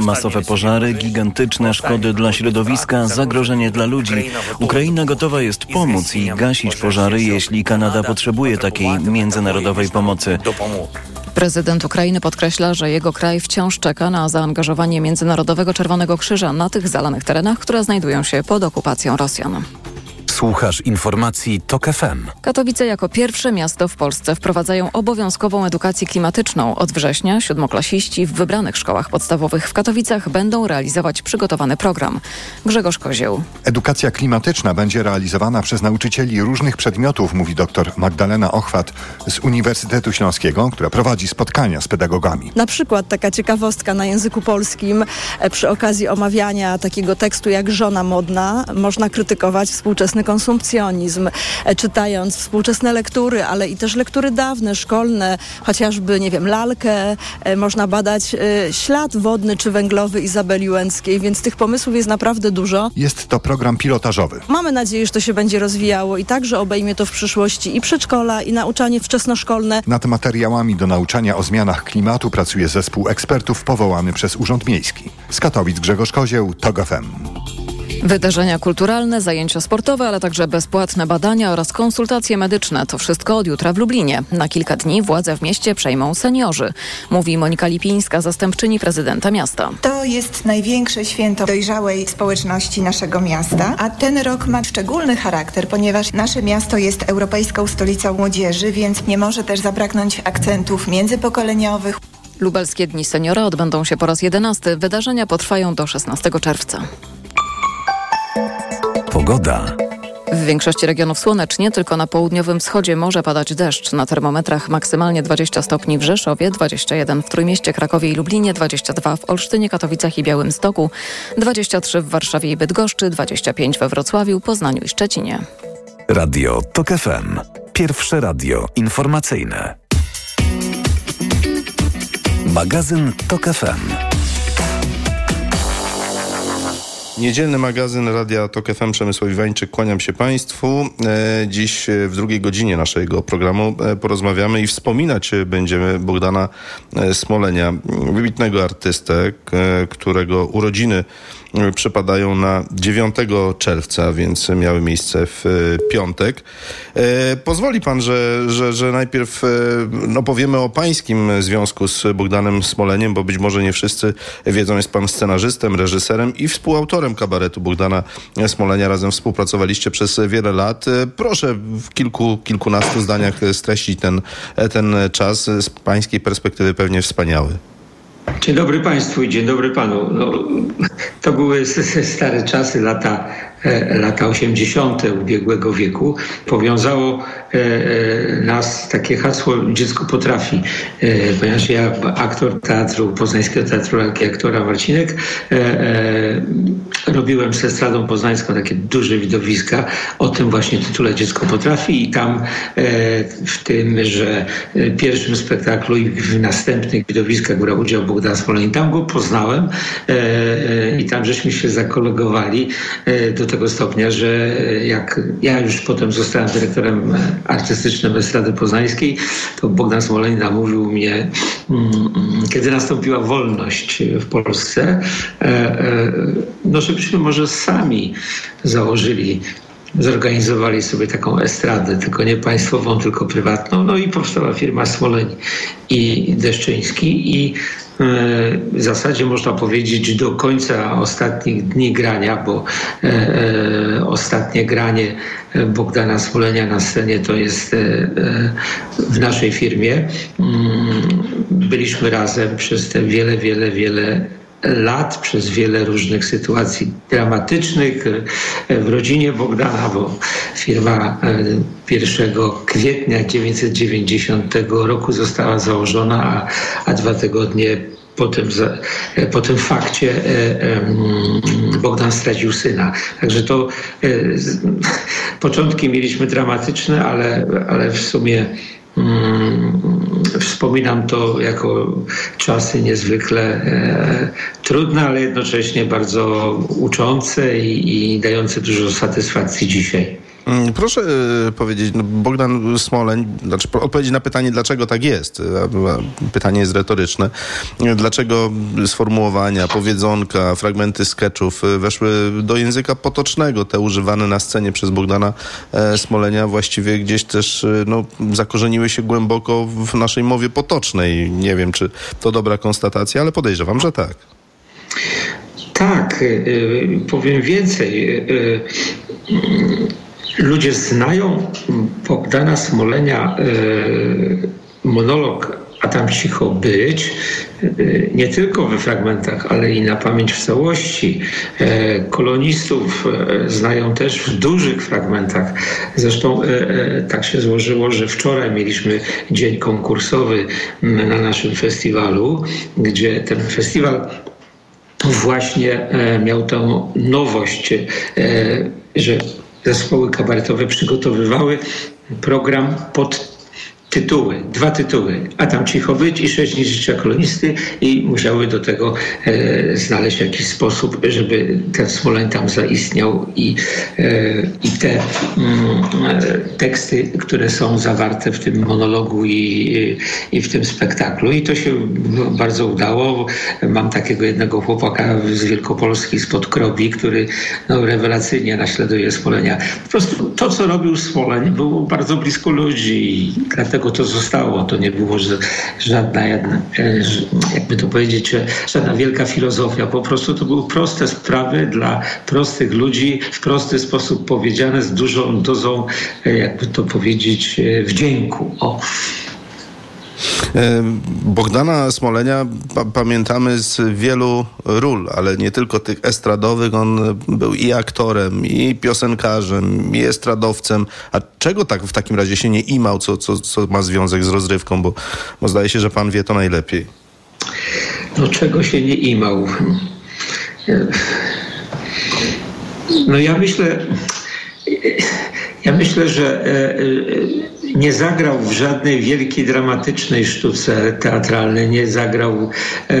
Masowe pożary, gigantyczne szkody dla środowiska, zagrożenie dla ludzi. Ukraina gotowa jest pomóc i gasić pożary, jeśli Kanada potrzebuje takiej międzynarodowej pomocy. Prezydent Ukrainy podkreśla, że jego kraj wciąż czeka na zaangażowanie Międzynarodowego Czerwonego Krzyża na tych zalanych terenach, które znajdują się pod okupacją Rosjan. Słuchasz informacji TOK FM. Katowice jako pierwsze miasto w Polsce wprowadzają obowiązkową edukację klimatyczną. Od września siódmoklasiści w wybranych szkołach podstawowych w Katowicach będą realizować przygotowany program. Grzegorz Kozieł. Edukacja klimatyczna będzie realizowana przez nauczycieli różnych przedmiotów, mówi dr Magdalena Ochwat z Uniwersytetu Śląskiego, która prowadzi spotkania z pedagogami. Na przykład taka ciekawostka na języku polskim e, przy okazji omawiania takiego tekstu jak żona modna można krytykować współczesny konsumpcjonizm, e, czytając współczesne lektury, ale i też lektury dawne, szkolne, chociażby, nie wiem, lalkę, e, można badać e, ślad wodny czy węglowy Izabeli Łęckiej, więc tych pomysłów jest naprawdę dużo. Jest to program pilotażowy. Mamy nadzieję, że to się będzie rozwijało i także obejmie to w przyszłości i przedszkola, i nauczanie wczesnoszkolne. Nad materiałami do nauczania o zmianach klimatu pracuje zespół ekspertów powołany przez Urząd Miejski. Z Katowic Grzegorz Kozieł, TOG FM. Wydarzenia kulturalne, zajęcia sportowe, ale także bezpłatne badania oraz konsultacje medyczne. To wszystko od jutra w Lublinie. Na kilka dni władze w mieście przejmą seniorzy, mówi Monika Lipińska, zastępczyni prezydenta miasta. To jest największe święto dojrzałej społeczności naszego miasta, a ten rok ma szczególny charakter, ponieważ nasze miasto jest europejską stolicą młodzieży, więc nie może też zabraknąć akcentów międzypokoleniowych. Lubelskie Dni Seniora odbędą się po raz jedenasty. Wydarzenia potrwają do 16 czerwca. Pogoda. W większości regionów słonecznie, tylko na południowym wschodzie może padać deszcz. Na termometrach maksymalnie 20 stopni w Rzeszowie, 21 w Trójmieście, Krakowie i Lublinie, 22 w Olsztynie, Katowicach i Białymstoku, 23 w Warszawie i Bydgoszczy, 25 we Wrocławiu, Poznaniu i Szczecinie. Radio TOK FM. Pierwsze radio informacyjne. Magazyn TOK FM. Niedzielny magazyn Radia Tok FM Przemysław Iwańczyk. Kłaniam się Państwu. E, dziś w drugiej godzinie naszego programu e, porozmawiamy i wspominać będziemy Bogdana e, Smolenia, wybitnego artystę, którego urodziny przypadają na 9 czerwca, więc miały miejsce w piątek. Pozwoli pan, że, że, że najpierw no, powiemy o pańskim związku z Bogdanem Smoleniem, bo być może nie wszyscy wiedzą, jest pan scenarzystem, reżyserem i współautorem kabaretu Bogdana Smolenia. Razem współpracowaliście przez wiele lat. Proszę w kilku, kilkunastu zdaniach streścić ten, ten czas z pańskiej perspektywy pewnie wspaniały. Dzień dobry Państwu i dzień dobry Panu. No, to były stare czasy, lata lata 80. ubiegłego wieku, powiązało e, e, nas takie hasło dziecko potrafi, ponieważ ja, aktor teatru, Poznańskiego Teatru aktora Marcinek, robiłem z Estradą Poznańską takie duże widowiska o tym właśnie tytule Dziecko potrafi i tam w tym, że pierwszym spektaklu i w następnych widowiskach brał udział Bogdan Smoleń. Tam go poznałem i tam żeśmy się zakolegowali do tego tego stopnia, że jak ja już potem zostałem dyrektorem artystycznym Estrady Poznańskiej, to Bogdan Smoleń namówił mnie, mm, kiedy nastąpiła wolność w Polsce, e, e, no żebyśmy może sami założyli zorganizowali sobie taką estradę, tylko nie państwową, tylko prywatną. No i powstała firma Smoleń i Deszczyński i w zasadzie można powiedzieć do końca ostatnich dni grania, bo e, e, ostatnie granie Bogdana Smolenia na scenie to jest e, w naszej firmie. Mm, byliśmy razem przez te wiele, wiele, wiele lat, przez wiele różnych sytuacji dramatycznych w rodzinie Bogdana, bo firma 1 kwietnia 1990 roku została założona, a, a dwa tygodnie po tym, po tym fakcie e, Bogdan stracił syna. Także to e, początki mieliśmy dramatyczne, ale, ale w sumie mm, wspominam to jako czasy niezwykle e, trudne, ale jednocześnie bardzo uczące i, i dające dużo satysfakcji dzisiaj. Mm, proszę e, powiedzieć, no Bogdan Smoleń, znaczy odpowiedzieć na pytanie, dlaczego tak jest. Pytanie jest retoryczne. Dlaczego sformułowania, powiedzonka, fragmenty sketchów e, weszły do języka potocznego, te używane na scenie przez Bogdana e, Smolenia właściwie gdzieś też no, zakorzeniły się głęboko w naszej mowie potocznej. Nie wiem, czy to dobra konstatacja, ale podejrzewam, że tak. Tak, powiem więcej Ludzie znają Bogdana Smolenia e, monolog a tam cicho być, e, nie tylko we fragmentach, ale i na pamięć w całości. E, kolonistów znają też w dużych fragmentach. Zresztą tak się złożyło, że wczoraj mieliśmy dzień konkursowy na naszym festiwalu, gdzie ten festiwal właśnie miał tę nowość, że zespoły kabaretowe przygotowywały program pod tytuły, dwa tytuły. A tam cicho być i sześć życia kolonisty i musiały do tego e, znaleźć jakiś sposób, żeby ten Smoleń tam zaistniał i, e, i te mm, e, teksty, które są zawarte w tym monologu i, i w tym spektaklu. I to się bardzo udało. Mam takiego jednego chłopaka z Wielkopolski, spod Krobi, który no, rewelacyjnie naśladuje Smolenia. Po prostu to, co robił Smoleń, było bardzo blisko ludzi. Dlatego to zostało. To nie było żadna, e, jakby to powiedzieć, żadna wielka filozofia. Po prostu to były proste sprawy dla prostych ludzi, w prosty sposób powiedziane, z dużą dozą, e, jakby to powiedzieć, e, wdzięku. O. Bogdana Smolenia pamiętamy z wielu ról, ale nie tylko tych estradowych. On był i aktorem, i piosenkarzem, i estradowcem. A czego tak w takim razie się nie imał, co, co, co ma związek z rozrywką? Bo, bo zdaje się, że pan wie to najlepiej. No czego się nie imał? No ja myślę, ja myślę, że e, e, nie zagrał w żadnej wielkiej, dramatycznej sztuce teatralnej, nie zagrał e,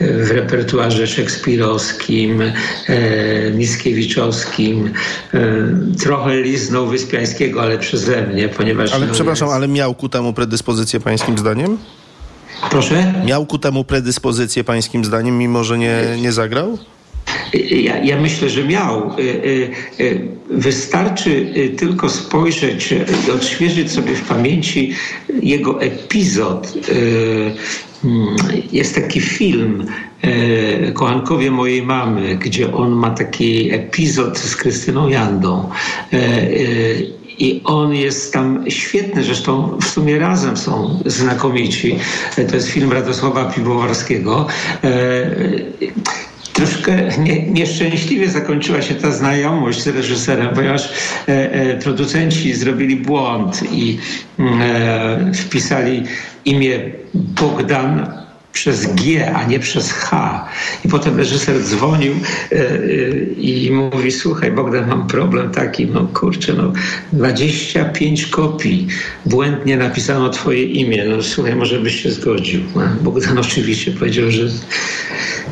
w repertuarze szekspirowskim, e, Mickiewiczowskim. E, trochę liznął Wyspiańskiego, ale przeze mnie, ponieważ... Ale no, przepraszam, jest... ale miał ku temu predyspozycję pańskim zdaniem? Proszę? Miał ku temu predyspozycję pańskim zdaniem, mimo że nie, nie zagrał? Ja, ja, myślę, że miał. Y, y, y, wystarczy tylko spojrzeć i odświeżyć sobie w pamięci jego epizod. Mm, jest taki film Kochankowie mojej mamy, gdzie on ma taki epizod z Krystyną Jandą. I on jest tam świetny, zresztą w sumie razem są znakomici. To jest film Radosława Piwowarskiego troszkę nie, nieszczęśliwie zakończyła się ta znajomość z reżyserem, ponieważ e, e, producenci zrobili błąd i mm, e, wpisali imię Bogdan przez G, a nie przez H. I potem reżyser dzwonił e, e, i mówi, słuchaj Bogdan, mam problem taki, no kurczę, no 25 kopii błędnie napisano twoje imię, no słuchaj, może byś się zgodził. No, Bogdan oczywiście powiedział, że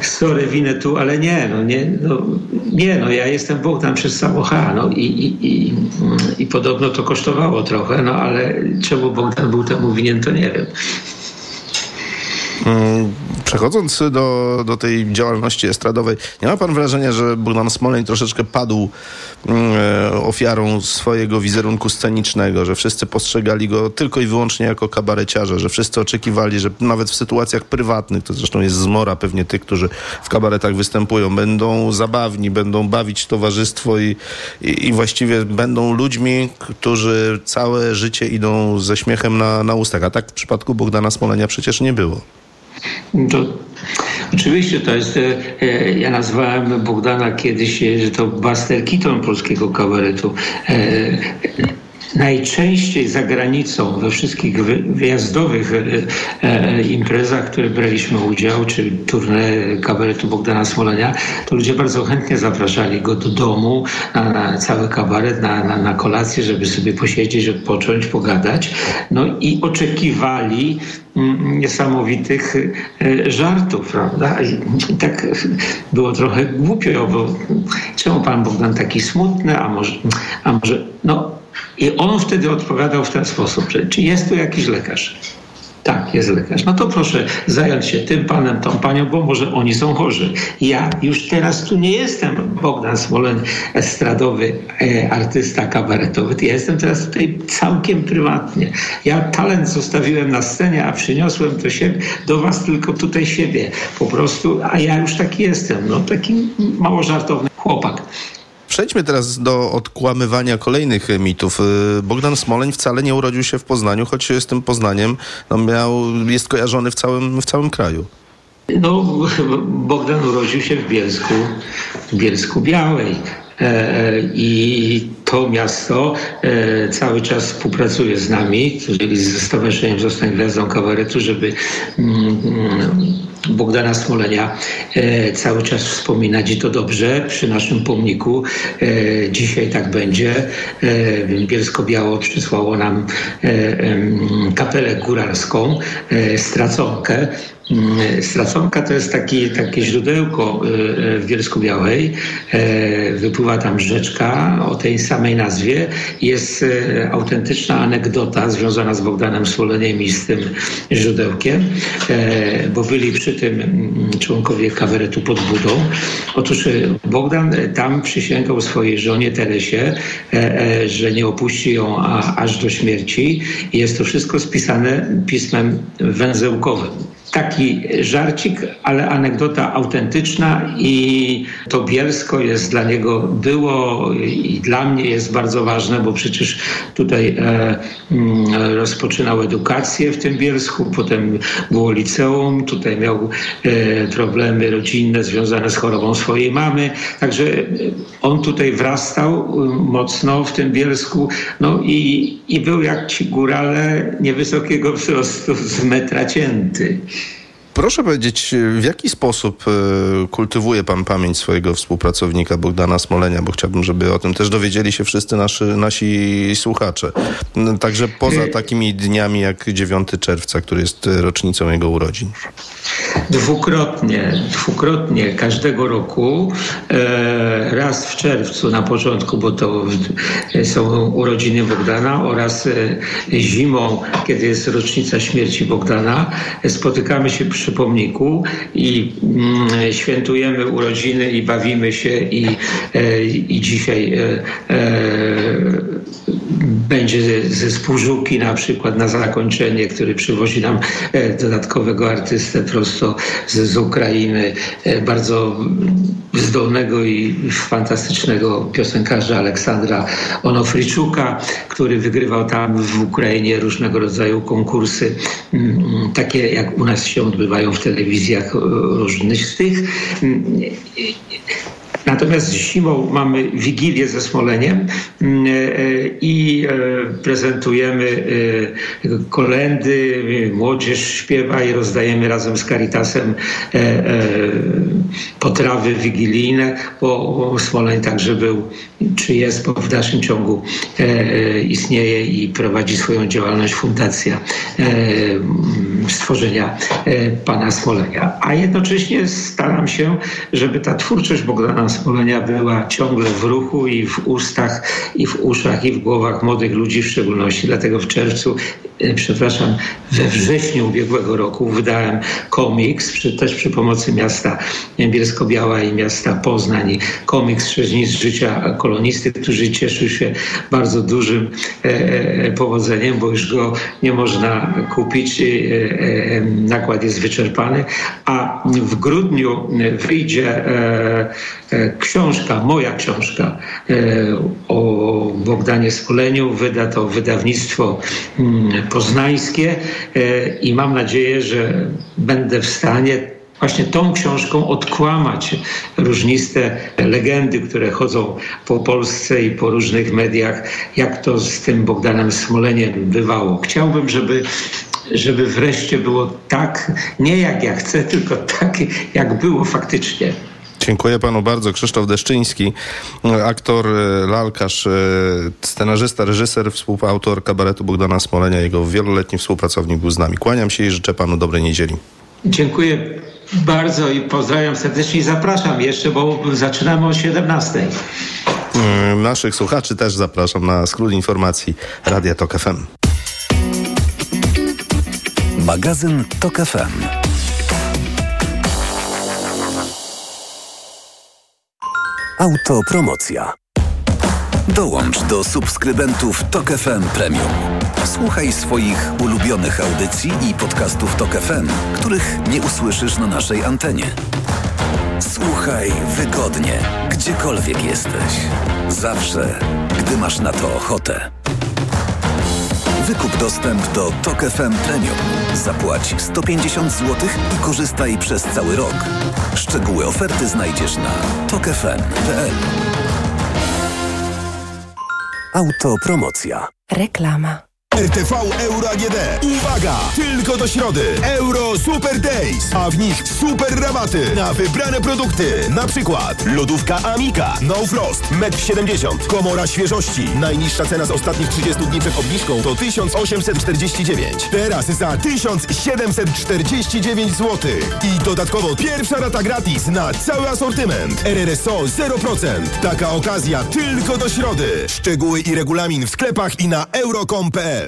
sorry, winę tu, ale nie, no nie, no, nie, no ja jestem Bogdan przez samo H, no i, i, i, i podobno to kosztowało trochę, no ale czemu Bogdan był temu winien, to nie wiem. Mm, przechodząc do, do tej działalności estradowej, nie ma pan wrażenia, że Bogdan Smoleń troszeczkę padł mm, e, ofiarą swojego wizerunku scenicznego, że wszyscy postrzegali go tylko i wyłącznie jako kabareciarza, że wszyscy oczekiwali, że nawet w sytuacjach prywatnych, to zresztą jest zmora pewnie tych, którzy w kabaretach występują, będą zabawni, będą bawić towarzystwo i, i, i właściwie będą ludźmi, którzy całe życie idą ze śmiechem na, na ustach. A tak w przypadku Bogdana Smolenia przecież nie było. To, oczywiście to jest, e, e, ja nazwałem Bogdana kiedyś, że to Buster Keaton polskiego kabaretu. E, najczęściej za granicą we wszystkich wyjazdowych imprezach, które braliśmy udział, czy turnę kabaretu Bogdana Smolenia, to ludzie bardzo chętnie zapraszali go do domu na, na cały kabaret, na, na, na kolację, żeby sobie posiedzieć, odpocząć, pogadać. No i oczekiwali mm, niesamowitych e, żartów, prawda? I tak było trochę głupio, bo czemu pan Bogdan taki smutny, a może, a może, no i on wtedy odpowiadał w ten sposób, że czy jest tu jakiś lekarz? Tak, jest lekarz. No to proszę zająć się tym panem, tą panią, bo może oni są chorzy. Ja już teraz tu nie jestem Bogdan Smolen, estradowy e, artysta kabaretowy. Ja jestem teraz tutaj całkiem prywatnie. Ja talent zostawiłem na scenie, a przyniosłem to siebie, do was tylko tutaj siebie. Po prostu, a ja już taki jestem. No taki mało żartowny chłopak. Przejdźmy teraz do odkłamywania kolejnych mitów. Y, Bogdan Smoleń wcale nie urodził się w Poznaniu, choć z tym Poznaniem no, miał, jest kojarzony w całym, w całym kraju. No, Bogdan urodził się w Bielsku, w Bielsku Białej. E, e, I to miasto e, cały czas współpracuje z nami, czyli ze Stowarzyszeniem Zostań Gwiazdą Kabaretu, żeby mm, mm, Bogdana Smolenia cały czas wspominać i to dobrze przy naszym pomniku. Dzisiaj tak będzie. Bielsko-Biało przysłało nam kapelę góralską, straconkę, Mm, Straconka to jest taki, takie źródełko y, y, w Bielsku Białej. E, wypływa tam rzeczka o tej samej nazwie. Jest e, autentyczna anegdota związana z Bogdanem Swoleniem i z tym źródełkiem, e, bo byli przy tym mm, członkowie kabaretu pod budą. Otóż Bogdan tam przysięgał swojej żonie Teresie, że nie opuści ją aż do śmierci. Jest to wszystko spisane pismem węzełkowym taki żarcik, ale anegdota autentyczna i to Bielsko jest dla niego, było i dla mnie jest bardzo ważne, bo przecież tutaj e, mm, rozpoczynał edukację w tym Bielsku, potem było liceum, tutaj miał e, problemy rodzinne związane z chorobą swojej mamy, także on tutaj wrastał e, mocno w tym Bielsku, no i, i był jak ci górale niewysokiego wzrostu z metra cięty. Proszę powiedzieć, w jaki sposób e, kultywuje pan pamięć swojego współpracownika Bogdana Smolenia, bo chciałbym, żeby o tym też dowiedzieli się wszyscy nasi, nasi słuchacze. Także poza y- takimi dniami jak 9 czerwca, który jest rocznicą jego urodzin. Dwukrotnie, dwukrotnie każdego roku, e, raz w czerwcu na początku, bo to są urodziny Bogdana oraz e, zimą, kiedy jest rocznica śmierci Bogdana, spotykamy się przy przy pomniku i mm, świętujemy urodziny i bawimy się i, e, i dzisiaj e, e, będzie ze Spółżuki na przykład na zakończenie, który przywozi nam dodatkowego artystę prosto z, z Ukrainy, bardzo zdolnego i fantastycznego piosenkarza Aleksandra Onofriczuka, który wygrywał tam w Ukrainie różnego rodzaju konkursy, takie jak u nas się odbywają w telewizjach różnych z tych. Natomiast zimą mamy Wigilię ze Smoleniem mm, e, i e, prezentujemy e, kolendy, młodzież śpiewa i rozdajemy razem z Caritasem potrawy wigilijne, bo Smoleń także był, czy jest, bo w dalszym ciągu istnieje i prowadzi swoją działalność fundacja stworzenia pana Smolenia. A jednocześnie staram się, żeby ta twórczość Bogdana Smolenia była ciągle w ruchu i w ustach, i w uszach, i w głowach młodych ludzi w szczególności. Dlatego w czerwcu, e, przepraszam, we wrześniu ubiegłego roku wydałem komiks, przy, też przy pomocy miasta Bielsko-Biała i miasta Poznań. I komiks Sześć z życia kolonisty, który cieszył się bardzo dużym e, e, powodzeniem, bo już go nie można kupić. E, e, nakład jest wyczerpany. A w grudniu wyjdzie e, książka, moja książka e, o Bogdanie Spoleniu. Wyda to wydawnictwo mm, poznańskie e, i mam nadzieję, że będę w stanie właśnie tą książką odkłamać różniste legendy, które chodzą po Polsce i po różnych mediach, jak to z tym Bogdanem Smoleniem bywało. Chciałbym, żeby żeby wreszcie było tak, nie jak ja chcę, tylko tak, jak było faktycznie. Dziękuję panu bardzo. Krzysztof Deszczyński, aktor, e, lalkarz, e, scenarzysta, reżyser, współautor kabaretu Bogdana Smolenia. Jego wieloletni współpracownik był z nami. Kłaniam się i życzę panu dobrej niedzieli. Dziękuję bardzo i pozdrawiam serdecznie i zapraszam jeszcze, bo zaczynamy o 17. Mm, naszych słuchaczy też zapraszam na skrót informacji Radia Tok FM. Magazyn Tok FM. Autopromocja. Dołącz do subskrybentów Tok FM Premium. Słuchaj swoich ulubionych audycji i podcastów Tok FM, których nie usłyszysz na naszej antenie. Słuchaj wygodnie, gdziekolwiek jesteś. Zawsze, gdy masz na to ochotę. Wykup dostęp do Tok FM Premium. Zapłać 150 zł i korzystaj przez cały rok. Szczegóły oferty znajdziesz na tokefm.pl. Autopromocja. Reklama. RTV Euro AGD. Uwaga! Tylko do środy. Euro Super Days, a w nich super rabaty na wybrane produkty. Na przykład lodówka Amika, No Frost, 1,70 m, komora świeżości. Najniższa cena z ostatnich 30 dni przed obniżką to 1849. Teraz za 1749 zł. I dodatkowo pierwsza rata gratis na cały asortyment. RRSO 0%. Taka okazja tylko do środy. Szczegóły i regulamin w sklepach i na euro.com.pl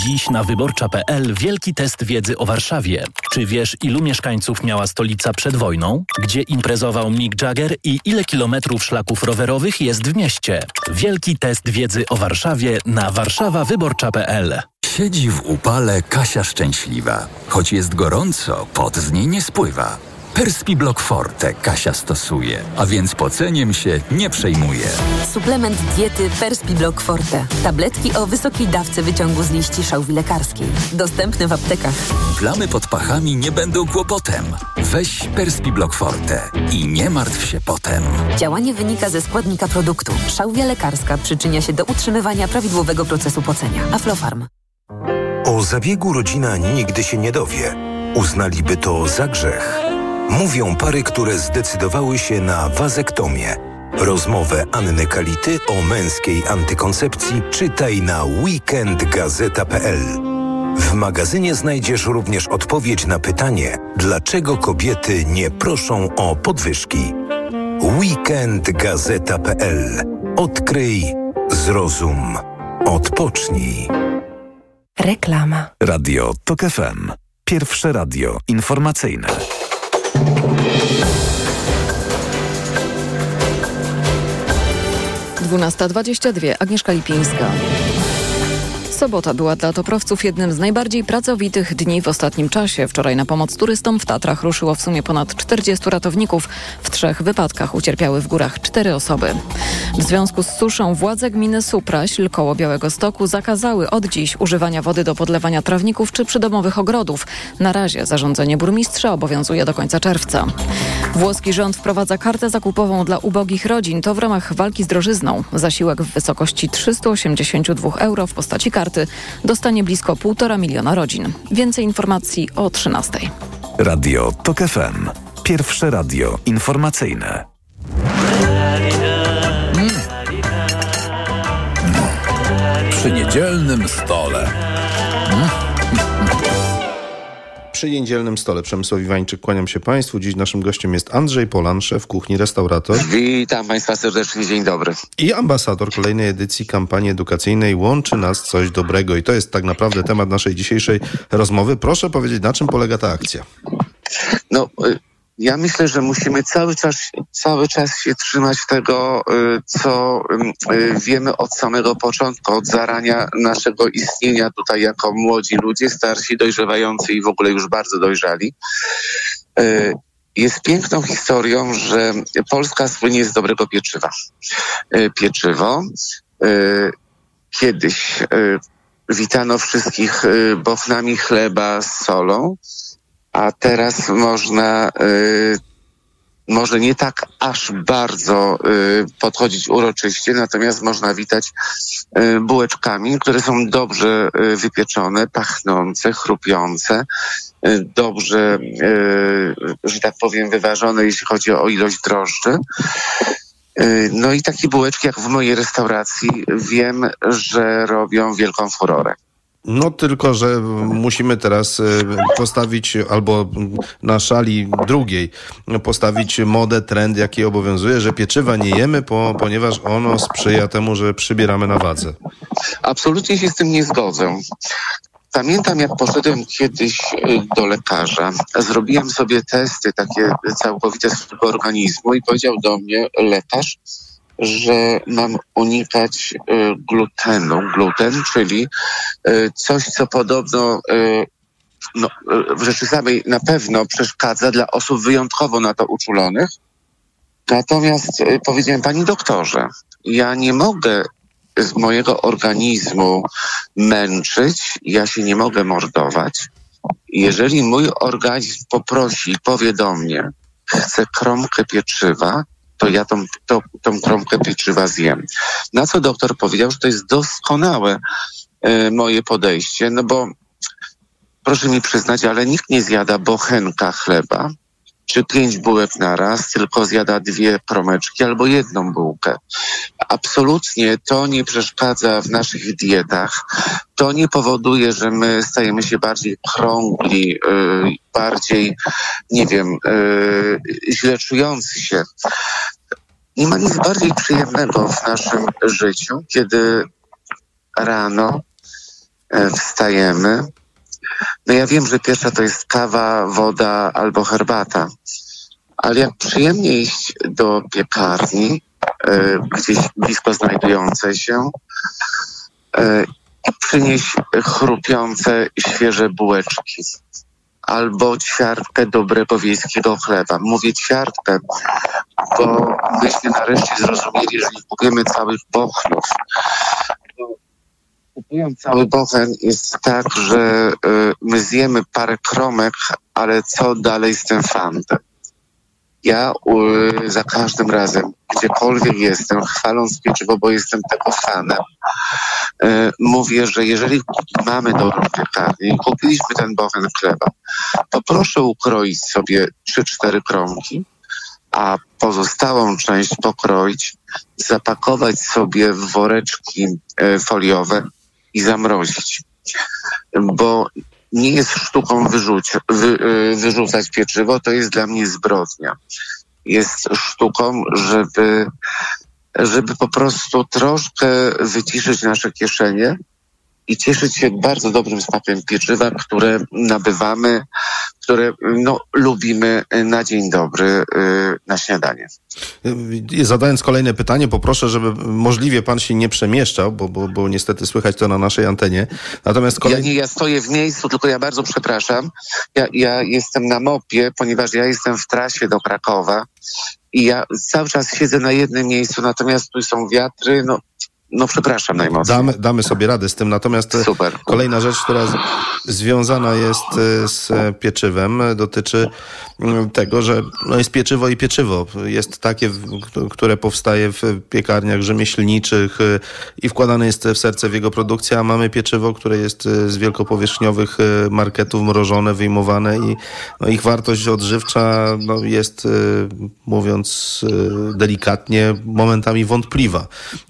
Dziś na wyborcza.pl wielki test wiedzy o Warszawie. Czy wiesz, ilu mieszkańców miała stolica przed wojną? Gdzie imprezował Mick Jagger i ile kilometrów szlaków rowerowych jest w mieście? Wielki test wiedzy o Warszawie na warszawawyborcza.pl Siedzi w upale Kasia szczęśliwa. Choć jest gorąco, pot z niej nie spływa. Perspiblock Forte Kasia stosuje, a więc poceniem się nie przejmuje. Suplement diety Perspiblock Forte. Tabletki o wysokiej dawce wyciągu z liści szałwi lekarskiej. Dostępny w aptekach. Plamy pod pachami nie będą kłopotem. Weź Perspiblock Forte i nie martw się potem. Działanie wynika ze składnika produktu. Szałwia lekarska przyczynia się do utrzymywania prawidłowego procesu pocenia. Aflofarm. O zabiegu rodzina nigdy się nie dowie. Uznaliby to za grzech. Mówią pary, które zdecydowały się na wazektomię. Rozmowę Anny Kality o męskiej antykoncepcji czytaj na weekendgazeta.pl. W magazynie znajdziesz również odpowiedź na pytanie, dlaczego kobiety nie proszą o podwyżki. weekendgazeta.pl. Odkryj, zrozum, odpocznij. Reklama. Radio TOK FM. Pierwsze radio informacyjne. 12.22. Agnieszka Lipińska. Sobota była dla toprowców jednym z najbardziej pracowitych dni w ostatnim czasie. Wczoraj na pomoc turystom w Tatrach ruszyło w sumie ponad 40 ratowników. W trzech wypadkach ucierpiały w górach cztery osoby. W związku z suszą władze gminy Supraśl koło Białego Stoku zakazały od dziś używania wody do podlewania trawników czy przydomowych ogrodów. Na razie zarządzenie burmistrza obowiązuje do końca czerwca. Włoski rząd wprowadza kartę zakupową dla ubogich rodzin. To w ramach walki z drożyzną. Zasiłek w wysokości 382 euro w postaci karty karty dostanie blisko 1,5 miliona rodzin. Więcej informacji o 13. Radio TOK FM. Pierwsze radio informacyjne. Mm. Przy niedzielnym stole. Przy niedzielnym stole Przemysław Iwańczyk, kłaniam się Państwu. Dziś naszym gościem jest Andrzej Polan, szef kuchni, restaurator. Witam Państwa serdecznie, dzień dobry. I ambasador kolejnej edycji kampanii edukacyjnej Łączy nas coś dobrego. I to jest tak naprawdę temat naszej dzisiejszej rozmowy. Proszę powiedzieć, na czym polega ta akcja? No, y, Ja myślę, że musimy cały czas, cały czas się trzymać tego, y, co y, wiemy od samego początku, od zarania naszego istnienia tutaj jako młodzi ludzie, starsi, dojrzewający i w ogóle już bardzo dojrzali. Y, jest piękną historią, że Polska słynie z dobrego pieczywa. Pieczywo kiedyś witano wszystkich bochnami chleba z solą, a teraz można y, może nie tak aż bardzo y, podchodzić uroczyście, natomiast można witać y, bułeczkami, które są dobrze y, wypieczone, pachnące, chrupiące, y, dobrze, y, że tak powiem, wyważone, jeśli chodzi o ilość drożdży. No i takie bułeczki, jak w mojej restauracji, wiem, że robią wielką furorę. No tylko, że musimy teraz e, postawić albo na szali drugiej postawić modę, trend, jaki obowiązuje, że pieczywa nie jemy, po, ponieważ ono sprzyja temu, że przybieramy na wadze. Absolutnie się z tym nie zgodzę. Pamiętam, jak poszedłem kiedyś e, do lekarza, zrobiłem sobie testy takie całkowite swojego organizmu i powiedział do mnie lekarz, że mam unikać y, glutenu. Gluten, czyli y, coś, co podobno y, no, w rzeczy samej na pewno przeszkadza dla osób wyjątkowo na to uczulonych. Natomiast powiedziałem, pani doktorze, ja nie mogę z mojego organizmu męczyć, ja się nie mogę mordować. Jeżeli mój organizm poprosi powie do mnie, chcę kromkę pieczywa, to ja tą, tą, tą kromkę pieczywa zjem. Na co doktor powiedział, że to jest doskonałe e, moje podejście, no bo proszę mi przyznać, ale nikt nie zjada bochenka chleba, czy pięć bułek na raz, tylko zjada dwie promeczki albo jedną bułkę. Absolutnie to nie przeszkadza w naszych dietach. To nie powoduje, że my stajemy się bardziej krągli, yy, bardziej, nie wiem, yy, źle czujący się. Nie ma nic bardziej przyjemnego w naszym życiu, kiedy rano yy, wstajemy, no ja wiem, że pierwsza to jest kawa, woda albo herbata, ale jak przyjemnie iść do piekarni, y, gdzieś blisko znajdującej się, y, i przynieść chrupiące, świeże bułeczki albo ćwiartkę dobrego wiejskiego chleba. Mówię ćwiartkę, bo myśmy nareszcie zrozumieli, że nie kupujemy całych bochnów, kupując cały bochen jest tak, że y, my zjemy parę kromek, ale co dalej z tym fantem? Ja za każdym razem, gdziekolwiek jestem, chwaląc pieczywo, bo jestem tego fanem, y, mówię, że jeżeli mamy dobrą piekarnię i kupiliśmy ten bochen chleba, to proszę ukroić sobie 3-4 kromki, a pozostałą część pokroić, zapakować sobie w woreczki y, foliowe i zamrozić. Bo nie jest sztuką wyrzuć, wy, y, wyrzucać pieczywo, to jest dla mnie zbrodnia. Jest sztuką, żeby, żeby po prostu troszkę wyciszyć nasze kieszenie i cieszyć się bardzo dobrym smakiem pieczywa, które nabywamy, które no, lubimy na dzień dobry y, na śniadanie. Y, zadając kolejne pytanie, poproszę, żeby możliwie pan się nie przemieszczał, bo, bo, bo niestety słychać to na naszej antenie. Natomiast kolej... ja, nie, ja stoję w miejscu, tylko ja bardzo przepraszam. Ja, ja jestem na mopie, ponieważ ja jestem w trasie do Krakowa i ja cały czas siedzę na jednym miejscu, natomiast tu są wiatry, no no przepraszam najmocniej. Damy, damy sobie radę z tym, natomiast e, Super. kolejna rzecz, która z, związana jest e, z pieczywem, dotyczy mm, tego, że no jest pieczywo i pieczywo. Jest takie, które powstaje w piekarniach rzemieślniczych e, i wkładane jest w serce w jego produkcję, a mamy pieczywo, które jest z wielkopowierzchniowych marketów mrożone, wyjmowane i no ich wartość odżywcza no jest, mówiąc delikatnie, momentami wątpliwa.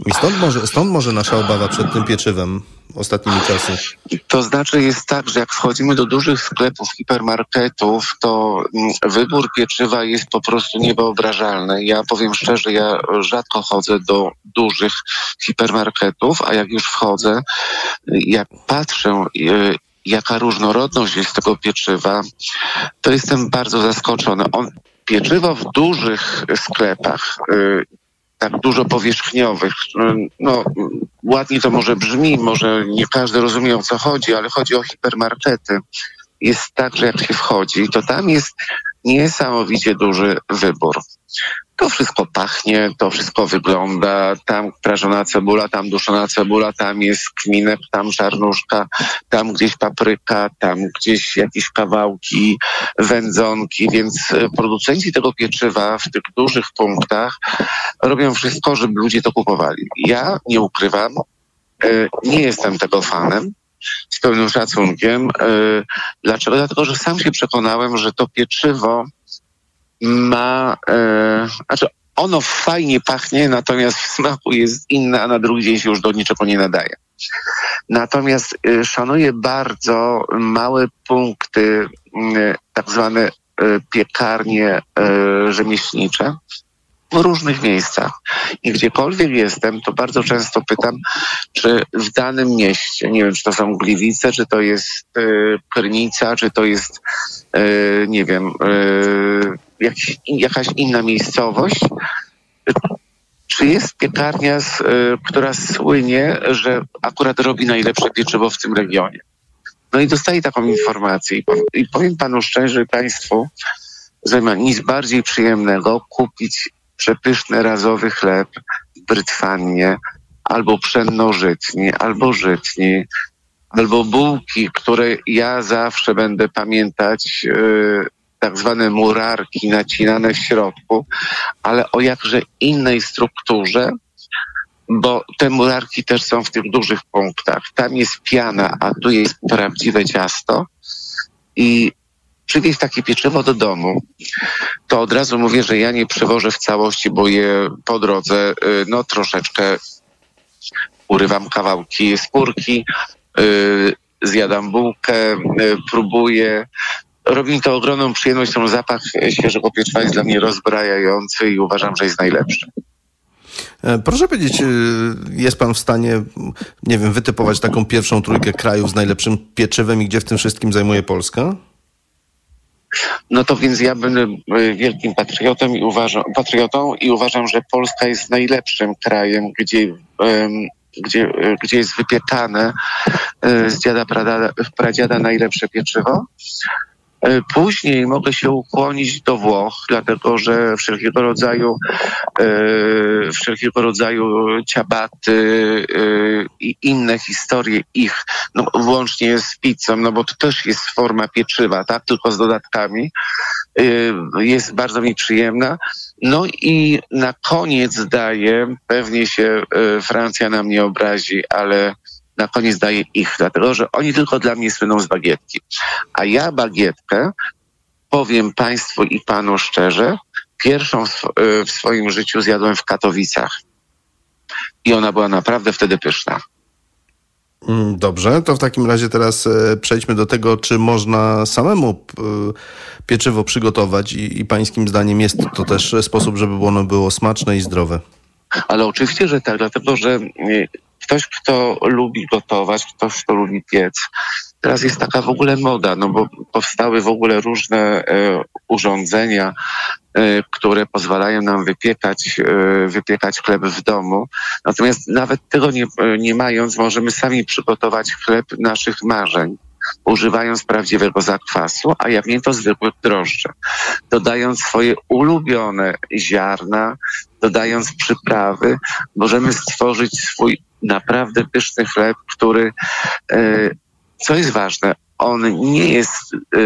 I stąd może Stąd może nasza obawa przed tym pieczywem ostatnimi czasy. To znaczy jest tak, że jak wchodzimy do dużych sklepów, hipermarketów, to mm, wybór pieczywa jest po prostu niewyobrażalny. Ja powiem szczerze, ja rzadko chodzę do dużych hipermarketów, a jak już wchodzę, jak patrzę, y, jaka różnorodność jest tego pieczywa, to jestem bardzo zaskoczony. On pieczywo w dużych sklepach, y, tak dużo powierzchniowych, no ładnie to może brzmi, może nie każdy rozumie o co chodzi, ale chodzi o hipermarkety. Jest tak, że jak się wchodzi, to tam jest niesamowicie duży wybór. To wszystko pachnie, to wszystko wygląda. Tam prażona cebula, tam duszona cebula, tam jest kminek, tam czarnuszka, tam gdzieś papryka, tam gdzieś jakieś kawałki wędzonki, więc e, producenci tego pieczywa w tych dużych punktach robią wszystko, żeby ludzie to kupowali. Ja nie ukrywam, e, nie jestem tego fanem z pełnym szacunkiem. E, dlaczego? Dlatego, że sam się przekonałem, że to pieczywo ma, e, znaczy ono fajnie pachnie, natomiast w smaku jest inne, a na drugi dzień się już do niczego nie nadaje. Natomiast e, szanuję bardzo małe punkty, e, tak zwane e, piekarnie e, rzemieślnicze w różnych miejscach. I gdziekolwiek jestem, to bardzo często pytam, czy w danym mieście, nie wiem, czy to są Gliwice, czy to jest Krynica, czy to jest, nie wiem, jakiś, jakaś inna miejscowość, czy jest piekarnia, z, e, która słynie, że akurat robi najlepsze pieczywo w tym regionie. No i dostaję taką informację i powiem, panu szczerze państwu, że ma nic bardziej przyjemnego kupić przepyszny razowy chleb w Brytwannie, albo pszennożytni, albo żytni, albo bułki, które ja zawsze będę pamiętać, yy, tak zwane murarki nacinane w środku, ale o jakże innej strukturze, bo te murarki też są w tych dużych punktach. Tam jest piana, a tu jest prawdziwe ciasto i przywieźć takie pieczywo do domu, to od razu mówię, że ja nie przywożę w całości, bo je po drodze, y, no troszeczkę urywam kawałki skórki, y, zjadam bułkę, y, próbuję. Robi mi to ogromną przyjemność, ten zapach świeżego pieczywa jest dla mnie rozbrajający i uważam, że jest najlepszy. E, Proszę powiedzieć, e, jest pan w stanie, nie wiem, wytypować taką pierwszą trójkę krajów z najlepszym pieczywem i gdzie w tym wszystkim zajmuje Polska? No to więc ja będę e, wielkim patriotą i uważam, patriotą i uważam, że Polska jest najlepszym krajem, gdzie, gdzie, gdzie jest wypiekane z dziada pradziada, pradziada najlepsze pieczywo. E, Później mogę się ukłonić do Włoch, dlatego że wszelkiego rodzaju e, wszelkiego rodzaju ciabaty e, i inne historie ich, no, włącznie z pizzą, no bo to też jest forma pieczywa, tak, tylko z dodatkami, jest bardzo mi przyjemna. No i na koniec daję, pewnie się Francja na mnie obrazi, ale na koniec daję ich, dlatego że oni tylko dla mnie słyną z bagietki. A ja bagietkę, powiem Państwu i Panu szczerze, pierwszą w, y, swoim życiu zjadłem w Katowicach. I ona była naprawdę wtedy pyszna. Mm, Dobrze, to w takim razie teraz e, przejdźmy do tego, czy można samemu p- pieczywo przygotować i, i pańskim zdaniem jest to też sposób, żeby ono było smaczne i zdrowe. Ale oczywiście, że tak, dlatego że y, ktoś, kto lubi gotować, ktoś, kto lubi piec, teraz jest taka w ogóle moda, no bo powstały w ogóle różne e, urządzenia, e, które pozwalają nam wypiekać, e, wypiekać chleb w domu. Natomiast nawet tego nie, e, nie mając, możemy sami przygotować chleb naszych marzeń używając prawdziwego zakwasu, a jak nie to zwykłych drożdży. Dodając swoje ulubione ziarna, dodając przyprawy, możemy stworzyć swój naprawdę pyszny chleb, który, e, co jest ważne, on nie jest e,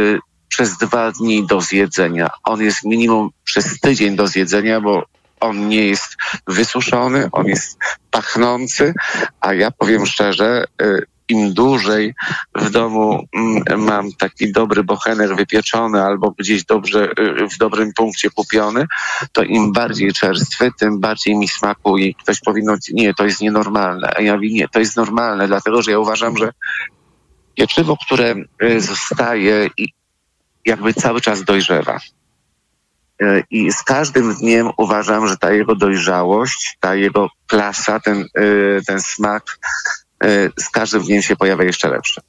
przez dwa dni do zjedzenia. On jest minimum przez tydzień do zjedzenia, bo on nie jest wysuszony, on jest pachnący, a ja powiem szczerze, e, im dłużej w domu mm, mam taki dobry bochenek wypieczony albo gdzieś dobrze y, w dobrym punkcie kupiony, to im bardziej czerstwy, tym bardziej mi smakuje. Ktoś powinno, nie, to jest nienormalne. A ja mówię, nie, to jest normalne, dlatego że ja uważam, że pieczywo, które y, zostaje i jakby cały czas dojrzewa. Y, I z każdym dniem uważam, że ta jego dojrzałość, ta jego klasa, ten, ten smak z każdym dniem się pojawia jeszcze lepszy.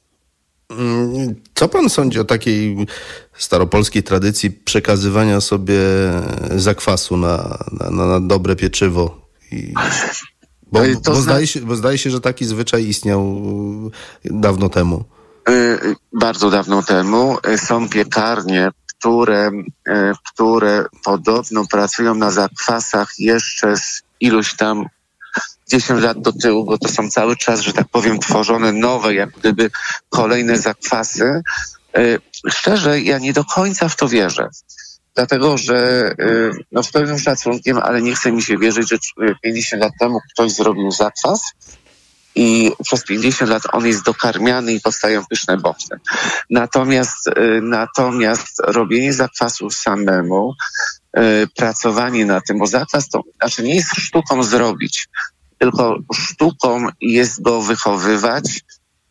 Mm, co pan sądzi o takiej staropolskiej tradycji przekazywania sobie zakwasu na, na, na dobre pieczywo? I... Bo, bo, zdaje się, bo zdaje się, że taki zwyczaj istniał dawno temu. Y, bardzo dawno temu y, są piekarnie, które, y, które podobno pracują na zakwasach jeszcze z iluś tam 10 lat do tyłu, bo to są cały czas, że tak powiem, tworzone nowe, jak gdyby kolejne zakwasy. Szczerze, ja nie do końca w to wierzę. Dlatego, że no z pewnym szacunkiem, ale nie chce mi się wierzyć, że 50 lat temu ktoś zrobił zakwas, i przez 50 lat on jest dokarmiany i powstają pyszne boczne. Natomiast, y, natomiast robienie zakwasu samemu, y, pracowanie na tym, bo zakwas to znaczy nie jest sztuką zrobić, tylko sztuką jest go wychowywać,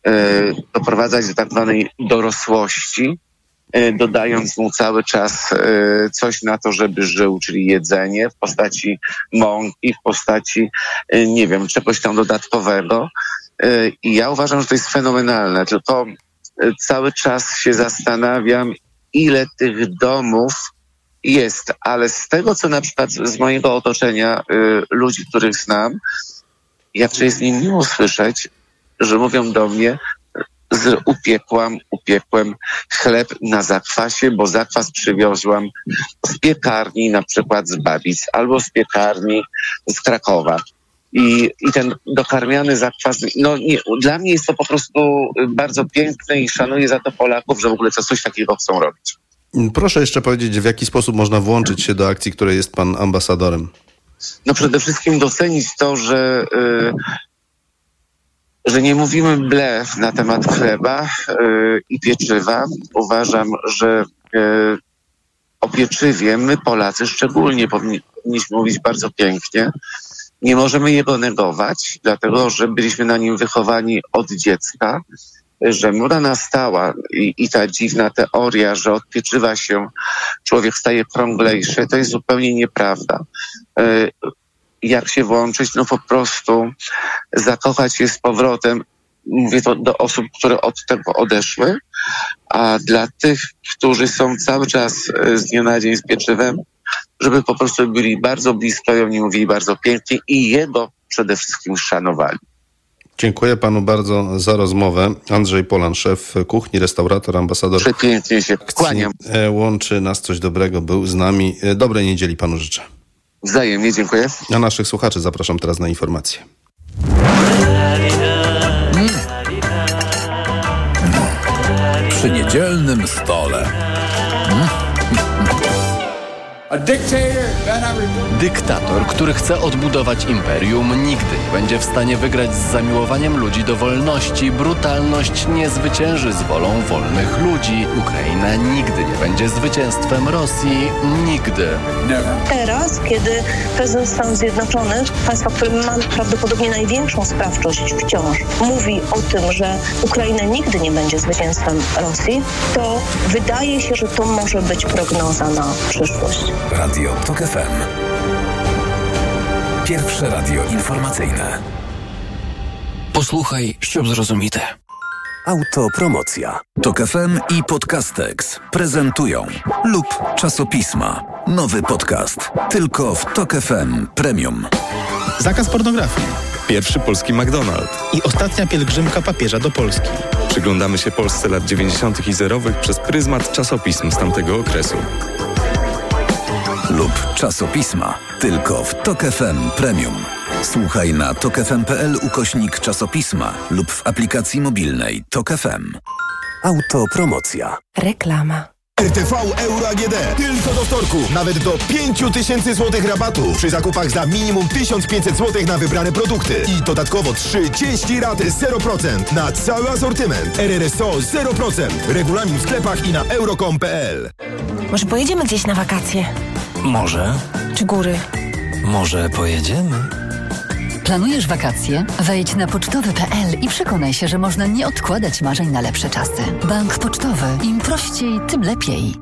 y, doprowadzać do tak zwanej dorosłości, E, dodając mu cały czas e, coś na to, żeby żył, czyli jedzenie w postaci mąki, w postaci, e, nie wiem, czegoś tam dodatkowego. I ja uważam, że to jest fenomenalne, tylko cały czas się zastanawiam, ile tych domów jest, ale z tego, co na przykład z mojego otoczenia, ludzi, których znam, ja jest mi miło słyszeć, że mówią do mnie, z upiekłam, upiekłem chleb na zakwasie, bo zakwas przywiozłam z piekarni na przykład z Babic albo z piekarni z Krakowa. I, i ten dokarmiany zakwas, no nie, dla mnie jest to po prostu bardzo piękne i szanuję za to Polaków, że w ogóle coś takiego chcą robić. Proszę jeszcze powiedzieć, w jaki sposób można włączyć się do akcji, której jest pan ambasadorem? No przede wszystkim docenić to, że y, że nie mówimy ble na temat chleba yy, i pieczywa. Uważam, że yy, o pieczywie my Polacy szczególnie powinniśmy mówić bardzo pięknie. Nie możemy jego negować, dlatego że byliśmy na nim wychowani od dziecka, że moda nastała i, i ta dziwna teoria, że od pieczywa się człowiek staje krąglejszy, to jest zupełnie nieprawda. Yy, jak się włączyć, no po prostu zakochać się z powrotem. Mówię to do osób, które od tego odeszły, a dla tych, którzy są cały czas e, z dnia na dzień z pieczywem, żeby po prostu byli bardzo blisko i oni mówili bardzo pięknie i jego przede wszystkim szanowali. Dziękuję panu bardzo za rozmowę. Andrzej Polan, szef kuchni, restaurator, ambasador. Przepięknie się kłaniam. E, łączy nas coś dobrego, był z nami. E, dobrej niedzieli panu życzę. Wzajemnie, dziękuję. A naszych słuchaczy zapraszam teraz na informacje. Przy niedzielnym stole. Dyktator, który chce odbudować imperium, nigdy nie będzie w stanie wygrać z zamiłowaniem ludzi do wolności. Brutalność nie zwycięży z wolą wolnych ludzi. Ukraina nigdy nie będzie zwycięstwem Rosji. Nigdy. Teraz, kiedy prezydent Stanów Zjednoczonych, państwa, które ma prawdopodobnie największą sprawczość wciąż, mówi o tym, że Ukraina nigdy nie będzie zwycięstwem Rosji, to wydaje się, że to może być prognoza na przyszłość. Radio TOK FM. Pierwsze radio informacyjne. Posłuchaj, ściub zrozumite. Autopromocja. TOK FM i Podcastex prezentują lub czasopisma. Nowy podcast. Tylko w TOK FM Premium. Zakaz pornografii. Pierwszy polski McDonald's. I ostatnia pielgrzymka papieża do Polski. Przyglądamy się Polsce lat 90. i zerowych przez pryzmat czasopism z tamtego okresu lub czasopisma. Tylko w Tok FM Premium. Słuchaj na tokefm.pl ukośnik czasopisma lub w aplikacji mobilnej Tok FM. Autopromocja. Reklama. RTV Euro AGD. Tylko do wtorku. Nawet do 5000 zł rabatu przy zakupach za minimum 1500 zł na wybrane produkty. I dodatkowo 30 rat 0% na cały asortyment. RRSO 0%. Regulamin w sklepach i na euro.com.pl. Może pojedziemy gdzieś na wakacje? Może. Czy góry? Może pojedziemy? Planujesz wakacje? Wejdź na pocztowy.pl i przekonaj się, że można nie odkładać marzeń na lepsze czasy. Bank Pocztowy. Im prościej, tym lepiej.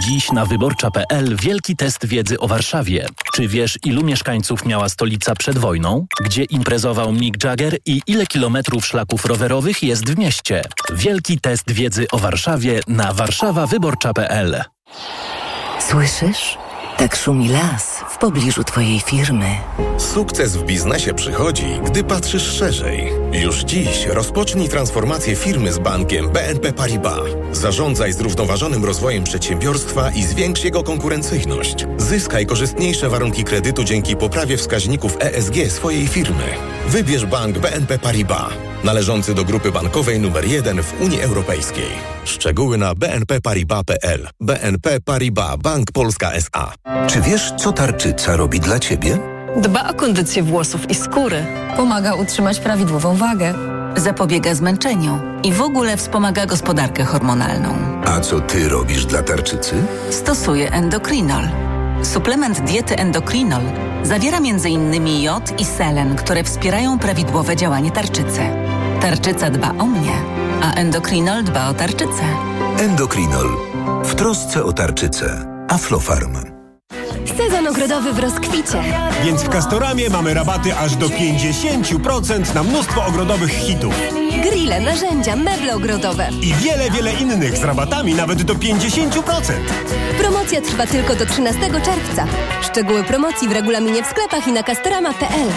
Dziś na wyborcza.pl wielki test wiedzy o Warszawie. Czy wiesz, ilu mieszkańców miała stolica przed wojną? Gdzie imprezował Mick Jagger i ile kilometrów szlaków rowerowych jest w mieście? Wielki test wiedzy o Warszawie na warszawawyborcza.pl Słyszysz? Tak szumi las w pobliżu Twojej firmy. Sukces w biznesie przychodzi, gdy patrzysz szerzej. Już dziś rozpocznij transformację firmy z bankiem BNP Paribas. Zarządzaj zrównoważonym rozwojem przedsiębiorstwa i zwiększ jego konkurencyjność. Zyskaj korzystniejsze warunki kredytu dzięki poprawie wskaźników ESG swojej firmy. Wybierz bank BNP Paribas, należący do grupy bankowej numer 1 w Unii Europejskiej. Szczegóły na bnpparibas.pl. BNP Paribas Bank Polska S.A. Czy wiesz, co tarczyca robi dla ciebie? Dba o kondycję włosów i skóry. Pomaga utrzymać prawidłową wagę. Zapobiega zmęczeniu i w ogóle wspomaga gospodarkę hormonalną. A co ty robisz dla tarczycy? Stosuje endokrinol. Suplement diety endokrinol zawiera m.in. jod i selen, które wspierają prawidłowe działanie tarczycy. Tarczyca dba o mnie, a endokrinol dba o tarczycę. Endokrinol. W trosce o tarczycę. Aflofarm. Sezon ogrodowy w rozkwicie. Więc w Castoramie mamy rabaty aż do 50% na mnóstwo ogrodowych hitów. Grille, narzędzia, meble ogrodowe. I wiele, wiele innych z rabatami nawet do 50%. Promocja trwa tylko do 13 czerwca. Szczegóły promocji w regulaminie w sklepach i na castorama.pl.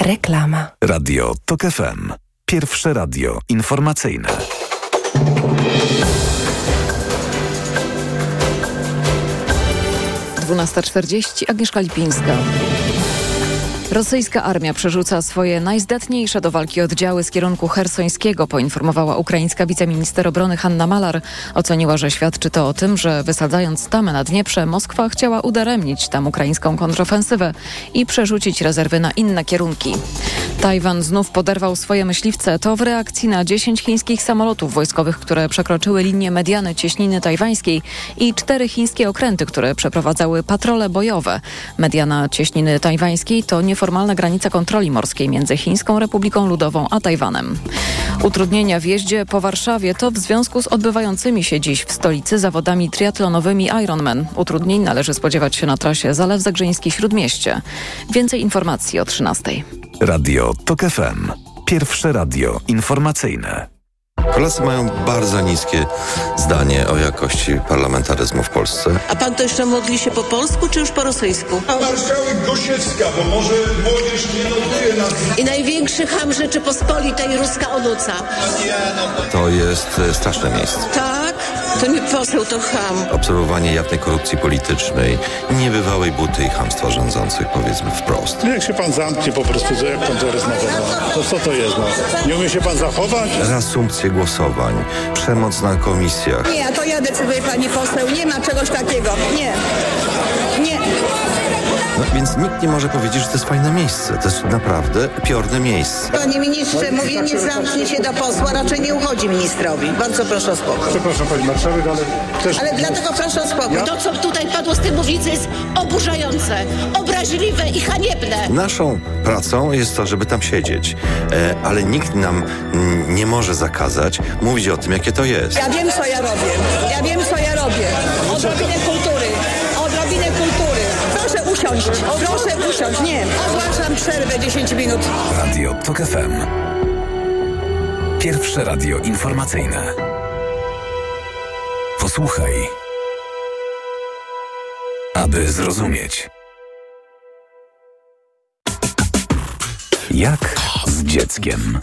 Reklama. Radio TOK FM. Pierwsze radio informacyjne. Dwunasta czterdzieści. Agnieszka Lipińska. Rosyjska armia przerzuca swoje najzdatniejsze do walki oddziały z kierunku hersońskiego, poinformowała ukraińska wiceminister obrony Hanna Malar. Oceniła, że świadczy to o tym, że wysadzając tamę na Dnieprze, Moskwa chciała udaremnić tam ukraińską kontrofensywę i przerzucić rezerwy na inne kierunki. Tajwan znów poderwał swoje myśliwce. To w reakcji na 10 chińskich samolotów wojskowych, które przekroczyły linię mediany cieśniny tajwańskiej i cztery chińskie okręty, które przeprowadzały patrole bojowe. Mediana cieśniny tajwańskiej to nieformalna granica kontroli morskiej między Chińską Republiką Ludową a Tajwanem. Utrudnienia w jeździe po Warszawie to w związku z odbywającymi się dziś w stolicy zawodami triatlonowymi Ironman. Utrudnień należy spodziewać się na trasie Zalew Zagrzeński-Śródmieście. Więcej informacji o 13. Radio TOK FM. Pierwsze radio informacyjne. Polacy mają bardzo niskie zdanie o jakości parlamentaryzmu w Polsce. A pan to jeszcze modli się po polsku, czy już po rosyjsku? Marszałek Gosiewska, bo może młodzież nie notuje nas. I największy ham Rzeczypospolitej ruska onuca. To jest e, straszne miejsce. Tak? To nie poseł, to ham. Obserwowanie jawnej korupcji politycznej, niebywałej buty i hamstwa rządzących, powiedzmy wprost. Jak się pan zamknie po prostu, to jak pan to rozmawia? No? To co to jest? No? Nie umie się pan zachować? Reasumpcje głosowań, przemoc na komisjach. Nie, to ja decyduję, pani poseł. Nie ma czegoś takiego. Nie. Nie. No, więc nikt nie może powiedzieć, że to jest fajne miejsce. To jest naprawdę piorne miejsce. Panie ministrze, mówienie zamknie się do posła raczej nie uchodzi ministrowi. Bardzo proszę o spokój. Przepraszam pani marszałek, ale też... Ale dlatego proszę o spokój. To, co tutaj padło z tej mównicy jest oburzające, obraźliwe i haniebne. Naszą pracą jest to, żeby tam siedzieć, e, ale nikt nam nie może zakazać mówić o tym, jakie to jest. Ja wiem, co ja robię. Ja wiem, co ja usiąść. Proszę usiąść. Nie. Ogłaszam przerwę 10 minut. Radio TOK FM. Pierwsze radio informacyjne. Posłuchaj, aby zrozumieć. Jak z dzieckiem.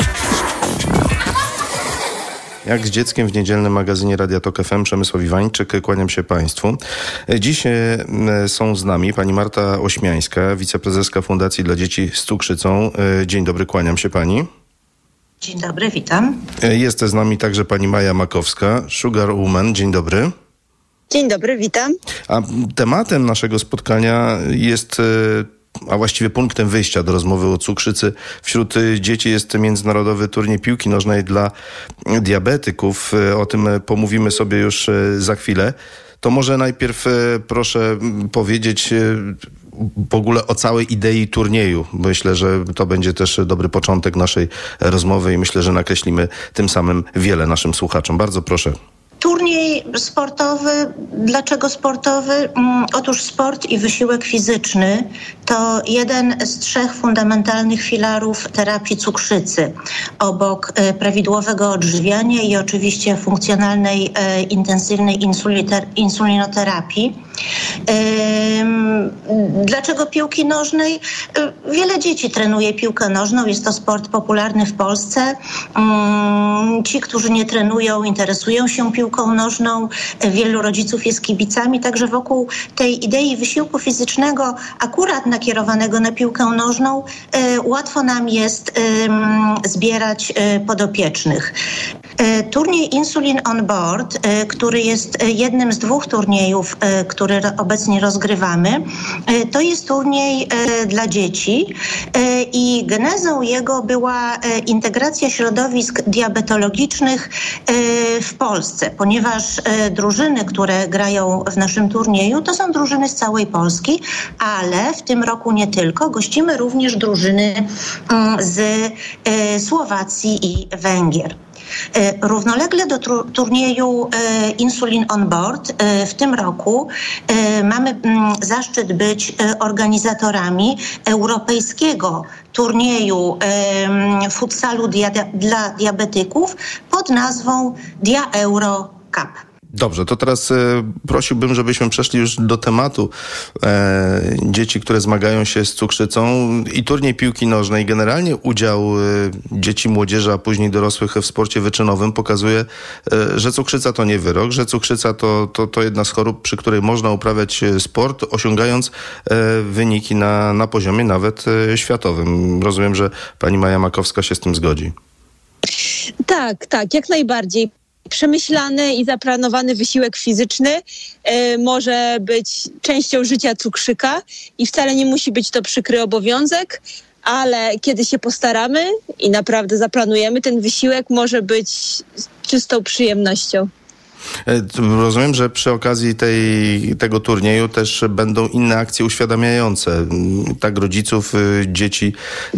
Jak z dzieckiem w niedzielnym magazynie Radia Tok FM Przemysław Iwańczyk, kłaniam się Państwu. Dziś e, są z nami pani Marta Ośmiańska, wiceprezeska Fundacji dla Dzieci z Cukrzycą. E, Dzień dobry, kłaniam się Pani. Dzień dobry, witam. E, Jest z nami także pani Maja Makowska, Sugar Woman. Dzień dobry. Dzień dobry, witam. A tematem naszego spotkania jest a właściwie punktem wyjścia do rozmowy o cukrzycy wśród dzieci jest Międzynarodowy Turniej Piłki Nożnej dla Diabetyków. O tym pomówimy sobie już za chwilę. To może najpierw proszę powiedzieć w ogóle o całej idei turnieju. Myślę, że to będzie też dobry początek naszej rozmowy i myślę, że nakreślimy tym samym wiele naszym słuchaczom. Bardzo proszę. Turniej sportowy. Dlaczego sportowy? Otóż sport i wysiłek fizyczny to jeden z trzech fundamentalnych filarów terapii cukrzycy. Obok prawidłowego odżywiania i oczywiście funkcjonalnej, intensywnej insulinoterapii. Dlaczego piłki nożnej? Wiele dzieci trenuje piłkę nożną. Jest to sport popularny w Polsce. Ci, którzy nie trenują, interesują się piłką nożną. Wielu rodziców jest kibicami, także wokół tej idei wysiłku fizycznego, akurat nakierowanego na piłkę nożną, łatwo nam jest zbierać podopiecznych. Turniej Insulin on Board, który jest jednym z dwóch turniejów, który obecnie rozgrywamy, to jest turniej dla dzieci i genezą jego była integracja środowisk diabetologicznych w Polsce, ponieważ drużyny, które grają w naszym turnieju, to są drużyny z całej Polski, ale w tym roku nie tylko. Gościmy również drużyny z Słowacji i Węgier. Równolegle do turnieju Insulin on Board w tym roku mamy zaszczyt być organizatorami europejskiego turnieju futsalu dia dla diabetyków pod nazwą Dia Euro Cup. Dobrze, to teraz e, prosiłbym, żebyśmy przeszli już do tematu e, dzieci, które zmagają się z cukrzycą i turniej piłki nożnej. Generalnie udział e, dzieci, młodzieży, a później dorosłych w sporcie wyczynowym pokazuje, e, że cukrzyca to nie wyrok, że cukrzyca to, to, to jedna z chorób, przy której można uprawiać e, sport, osiągając e, wyniki na, na poziomie nawet światowym. Rozumiem, że pani Maja Makowska się z tym zgodzi. Tak, tak, jak najbardziej przemyślany i zaplanowany wysiłek fizyczny y, może być częścią życia cukrzyka i wcale nie musi być to przykry obowiązek, ale kiedy się postaramy i naprawdę zaplanujemy ten wysiłek, może być czystą przyjemnością. Rozumiem, że przy okazji tej, tego turnieju też będą inne akcje uświadamiające, tak rodziców, dzieci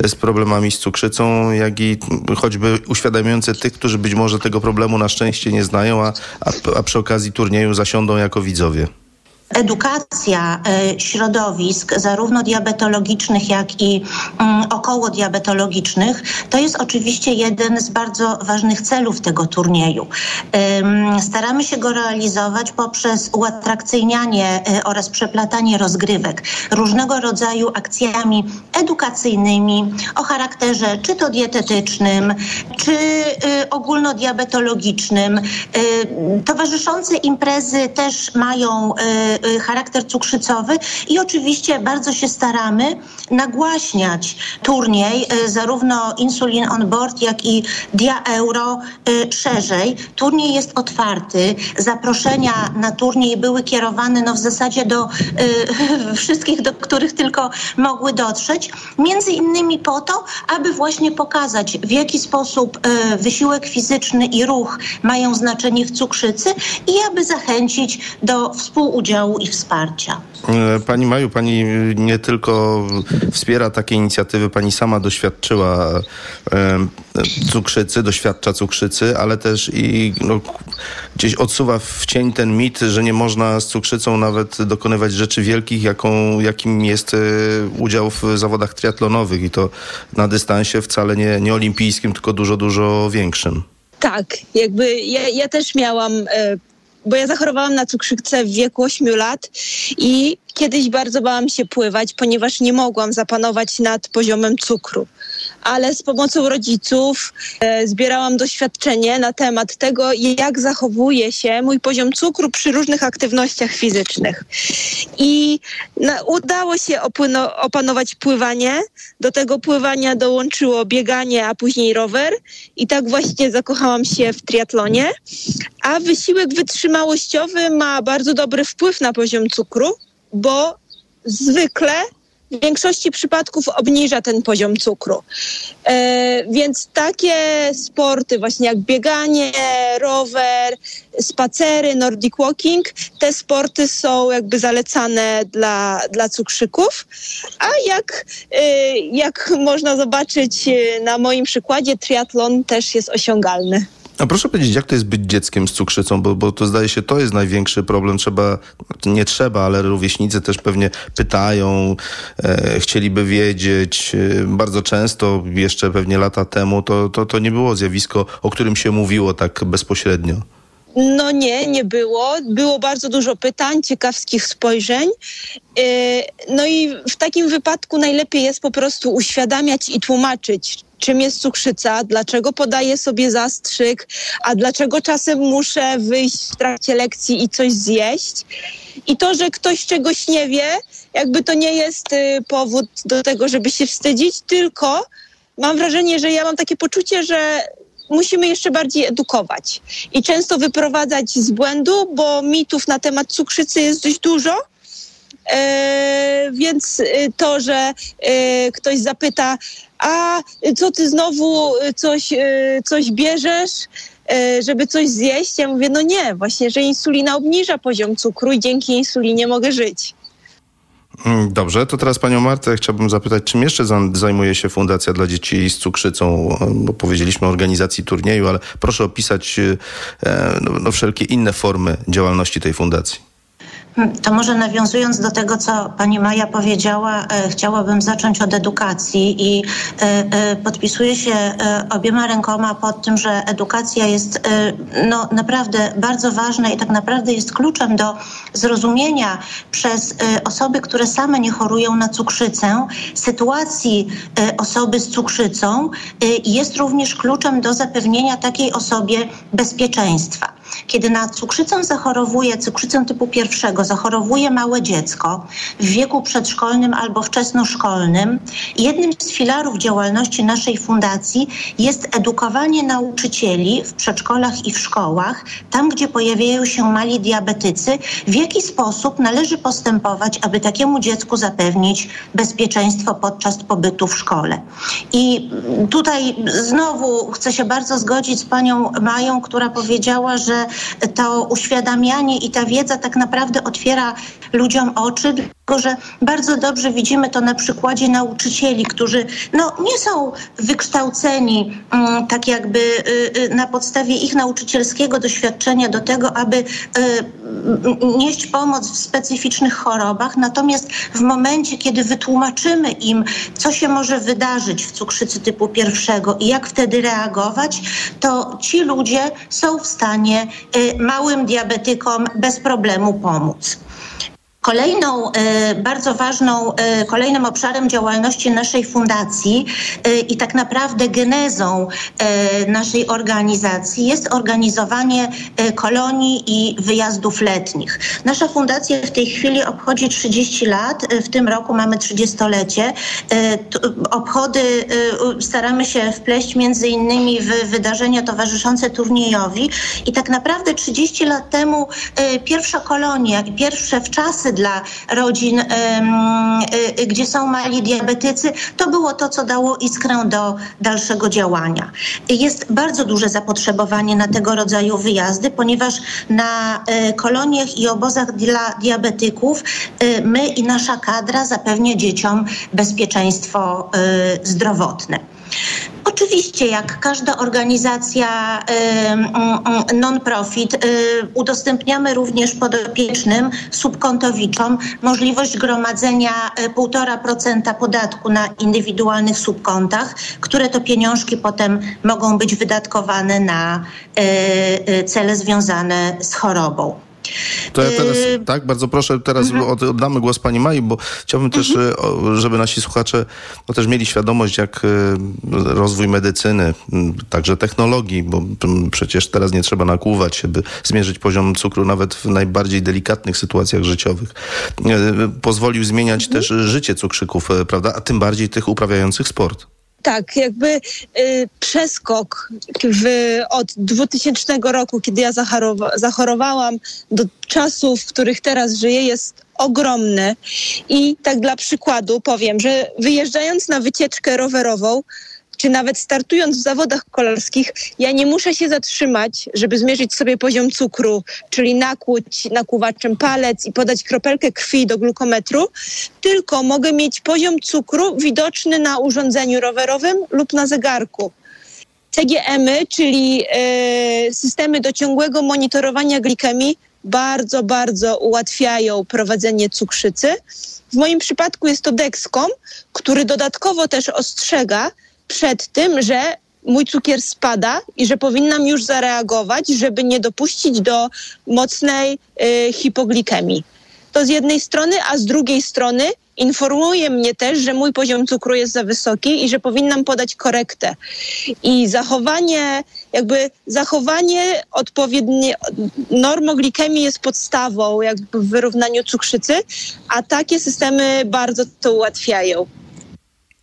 z problemami z cukrzycą, jak i choćby uświadamiające tych, którzy być może tego problemu na szczęście nie znają, a, a, a przy okazji turnieju zasiądą jako widzowie edukacja środowisk, zarówno diabetologicznych, jak i okołodiabetologicznych, to jest oczywiście jeden z bardzo ważnych celów tego turnieju. Staramy się go realizować poprzez uatrakcyjnianie oraz przeplatanie rozgrywek różnego rodzaju akcjami edukacyjnymi o charakterze czy to dietetycznym, czy ogólnodiabetologicznym. Towarzyszące imprezy też mają charakter cukrzycowy i oczywiście bardzo się staramy nagłaśniać turniej, zarówno Insulin on Board, jak i Dia Euro szerzej. Turniej jest otwarty. Zaproszenia na turniej były kierowane no w zasadzie do wszystkich, do których tylko mogły dotrzeć. Między innymi po to, aby właśnie pokazać, w jaki sposób wysiłek fizyczny i ruch mają znaczenie w cukrzycy i aby zachęcić do współudziału i wsparcia. Pani Maju, pani nie tylko wspiera takie inicjatywy, pani sama doświadczyła cukrzycy, doświadcza cukrzycy, ale też i no, gdzieś odsuwa w cień ten mit, że nie można z cukrzycą nawet dokonywać rzeczy wielkich, jaką, jakim jest udział w zawodach triatlonowych i to na dystansie wcale nie, nie olimpijskim, tylko dużo, dużo większym. Tak, jakby ja, ja też miałam bo ja zachorowałam na cukrzycę w wieku 8 lat i kiedyś bardzo bałam się pływać, ponieważ nie mogłam zapanować nad poziomem cukru. Ale z pomocą rodziców e, zbierałam doświadczenie na temat tego, jak zachowuje się mój poziom cukru przy różnych aktywnościach fizycznych. I udało się opanować pływanie. Do tego pływania dołączyło bieganie, a później rower. I tak właśnie zakochałam się w triatlonie. A wysiłek wytrzymałościowy ma bardzo dobry wpływ na poziom cukru, bo zwykle w większości przypadków obniża ten poziom cukru. E, więc takie sporty właśnie jak bieganie, rower, spacery, nordic walking, te sporty są jakby zalecane dla, dla cukrzyków. A jak, e, jak można zobaczyć e, na moim przykładzie, triatlon też jest osiągalny. A proszę powiedzieć, jak to jest być dzieckiem z cukrzycą, bo, bo to zdaje się, to jest największy problem. Trzeba, nie trzeba, ale rówieśnicy też pewnie pytają, e, chcieliby wiedzieć. E, bardzo często, jeszcze pewnie lata temu, to, to, to nie było zjawisko, o którym się mówiło tak bezpośrednio. No nie, nie było. Było bardzo dużo pytań, ciekawskich spojrzeń. E, no i w takim wypadku najlepiej jest po prostu uświadamiać i tłumaczyć, czym jest cukrzyca, dlaczego podaję sobie zastrzyk, a dlaczego czasem muszę wyjść w trakcie lekcji i coś zjeść. I to, że ktoś czegoś nie wie, jakby to nie jest y, powód do tego, żeby się wstydzić, tylko mam wrażenie, że ja mam takie poczucie, że musimy jeszcze bardziej edukować i często wyprowadzać z błędu, bo mitów na temat cukrzycy jest dość dużo. E, więc y, to, że y, ktoś zapyta, a co ty znowu coś, coś bierzesz, żeby coś zjeść? Ja mówię, no nie, właśnie, że insulina obniża poziom cukru i dzięki insulinie mogę żyć. Mm, dobrze, to teraz panią Martę chciałbym zapytać, czym jeszcze zajmuje się Fundacja dla Dzieci z Cukrzycą? Bo powiedzieliśmy o organizacji turnieju, ale proszę opisać e, no, no, wszelkie inne formy działalności tej fundacji. To może nawiązując do tego, co pani Maja powiedziała, e, chciałabym zacząć od edukacji i e, e, podpisuję się obiema rękoma pod tym, że edukacja jest no, naprawdę bardzo ważna i tak naprawdę jest kluczem do zrozumienia przez osoby, które same nie chorują na cukrzycę, sytuacji osoby z cukrzycą jest również kluczem do zapewnienia takiej osobie bezpieczeństwa. Kiedy na cukrzycę zachorowuje, cukrzycę typu pierwszego zachorowuje małe dziecko w wieku przedszkolnym albo wczesnoszkolnym, jednym z filarów działalności naszej fundacji jest edukowanie nauczycieli w przedszkolach i w szkołach, tam gdzie pojawiają się mali diabetycy, w jaki sposób należy postępować, aby takiemu dziecku zapewnić bezpieczeństwo podczas pobytu w szkole. I tutaj znowu chcę się bardzo zgodzić z panią Mają, która powiedziała, że to uświadamianie i ta wiedza tak naprawdę otwiera ludziom oczy, tylko że bardzo dobrze widzimy to na przykładzie nauczycieli, którzy no, nie są wykształceni um, tak jakby y, y, na podstawie ich nauczycielskiego doświadczenia do tego, aby y, nieść pomoc w specyficznych chorobach. Natomiast w momencie, kiedy wytłumaczymy im, co się może wydarzyć w cukrzycy typu pierwszego i jak wtedy reagować, to ci ludzie są w stanie małym diabetykom bez problemu pomóc. Kolejną e, bardzo ważną, e, kolejnym obszarem działalności naszej fundacji e, i tak naprawdę genezą naszej organizacji jest organizowanie kolonii i wyjazdów letnich. Nasza fundacja w tej chwili obchodzi 30 lat, w tym roku mamy 30-lecie. Obchody staramy się wpleść między innymi w wydarzenia towarzyszące turniejowi i tak naprawdę 30 lat temu pierwsza kolonia, pierwsze wczasy dla rodzin, y, y, gdzie są mali diabetycy, to było to, co dało iskrę do dalszego działania. Jest bardzo duże zapotrzebowanie na tego rodzaju wyjazdy, ponieważ na y, koloniach i obozach dla diabetyków my i nasza kadra zapewnia dzieciom bezpieczeństwo zdrowotne. Oczywiście, jak każda organizacja non-profit, udostępniamy również podopiecznym subkontowiczom możliwość gromadzenia 1,5% podatku na indywidualnych subkontach, które to pieniążki potem mogą być wydatkowane na cele związane z chorobą. To ja teraz, Yy, tak, bardzo proszę, teraz mhm. od, oddamy głos pani Mai, bo chciałbym też, e, o, żeby nasi słuchacze no, też mieli świadomość, jak e, rozwój medycyny, także technologii, bo przecież teraz nie trzeba nakłuwać się, by zmierzyć poziom cukru nawet w najbardziej delikatnych sytuacjach życiowych. Pozwolił zmieniać też życie cukrzyków, prawda, a tym bardziej tych uprawiających sport. Tak, jakby y, przeskok w, od 2000 roku, kiedy ja zachorowa- zachorowałam, do czasów, w których teraz żyję, jest ogromny. I tak dla przykładu powiem, że wyjeżdżając na wycieczkę rowerową, czy nawet startując w zawodach kolarskich, ja nie muszę się zatrzymać, żeby zmierzyć sobie poziom cukru, czyli nakłuć nakłuwaczem palec i podać kropelkę krwi do glukometru, tylko mogę mieć poziom cukru widoczny na urządzeniu rowerowym lub na zegarku. CGM-y, czyli e, systemy do ciągłego monitorowania glikemii, bardzo, bardzo ułatwiają prowadzenie cukrzycy. W moim przypadku jest to Dexcom, który dodatkowo też ostrzega przed tym, że mój cukier spada i że powinnam już zareagować, żeby nie dopuścić do mocnej y, hipoglikemii. To z jednej strony, a z drugiej strony informuje mnie też, że mój poziom cukru jest za wysoki i że powinnam podać korektę. I zachowanie, jakby zachowanie odpowiednie normoglikemii jest podstawą jakby w wyrównaniu cukrzycy, a takie systemy bardzo to ułatwiają.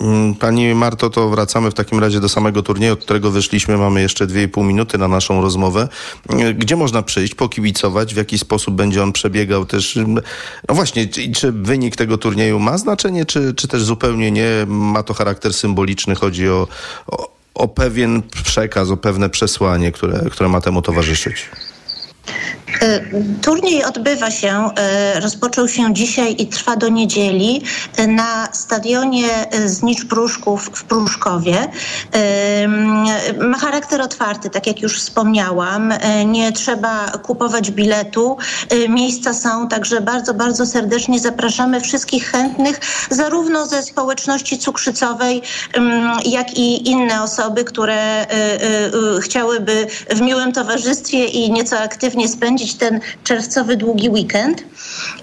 Mm, Pani Marto, to wracamy w takim razie do samego turnieju, od którego wyszliśmy. Mamy jeszcze 2,5 minuty na naszą rozmowę. Mm, Gdzie można przyjść, pokibicować? W jaki sposób będzie on przebiegał też? mm, No właśnie, czy, czy wynik tego turnieju ma znaczenie, czy, czy też zupełnie nie? Ma to charakter symboliczny, chodzi o, o, o pewien przekaz, o pewne przesłanie, które, które ma temu towarzyszyć. E, Turniej odbywa się, e, rozpoczął się dzisiaj i trwa do niedzieli e, na stadionie Znicz Pruszków w Pruszkowie. Ma charakter otwarty, tak jak już wspomniałam. Nie trzeba kupować biletu. Miejsca są, także bardzo, bardzo serdecznie zapraszamy wszystkich chętnych, zarówno ze społeczności cukrzycowej, jak i inne osoby, które chciałyby w miłym towarzystwie i nieco aktywnie spędzić ten czerwcowy długi weekend.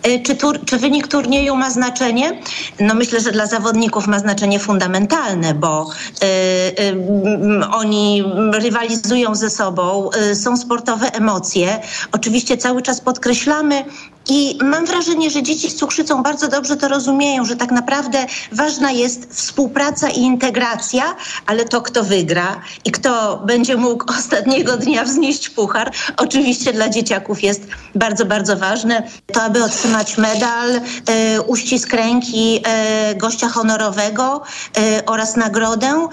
E, Czy, tur, czy wynik turnieju ma znaczenie? No myślę, że dla zawodników ma znaczenie fundamentalne, bo e, e, oni rywalizują ze sobą, są sportowe emocje. Oczywiście cały czas podkreślamy i mam wrażenie, że dzieci z cukrzycą bardzo dobrze to rozumieją, że tak naprawdę ważna jest współpraca i integracja, ale to, kto wygra i kto będzie mógł ostatniego dnia wznieść puchar, oczywiście dla dzieciaków jest bardzo, bardzo ważne. To, aby otrzymać medal, e, uścisk ręki e, gościa honorowego e, oraz nagrodę.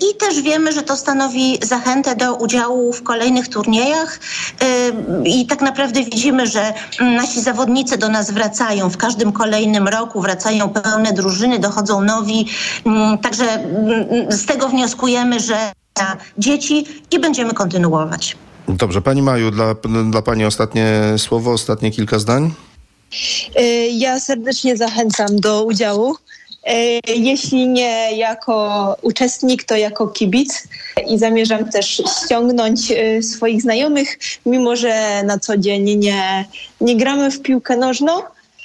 I też wiemy, że to stanowi zachętę do udziału w kolejnych turniejach. I tak naprawdę widzimy, że mm, nasi zawodnicy do nas wracają. W każdym kolejnym roku wracają pełne drużyny, dochodzą nowi. Mm, Także mm, z tego wnioskujemy, że dzieci i będziemy kontynuować. Dobrze, Pani Maju, dla, dla Pani ostatnie słowo, ostatnie kilka zdań. Y, Ja serdecznie zachęcam do udziału. Y, Jeśli nie jako uczestnik, to jako kibic i zamierzam też ściągnąć y, swoich znajomych, mimo że na co dzień nie, nie gramy w piłkę nożną,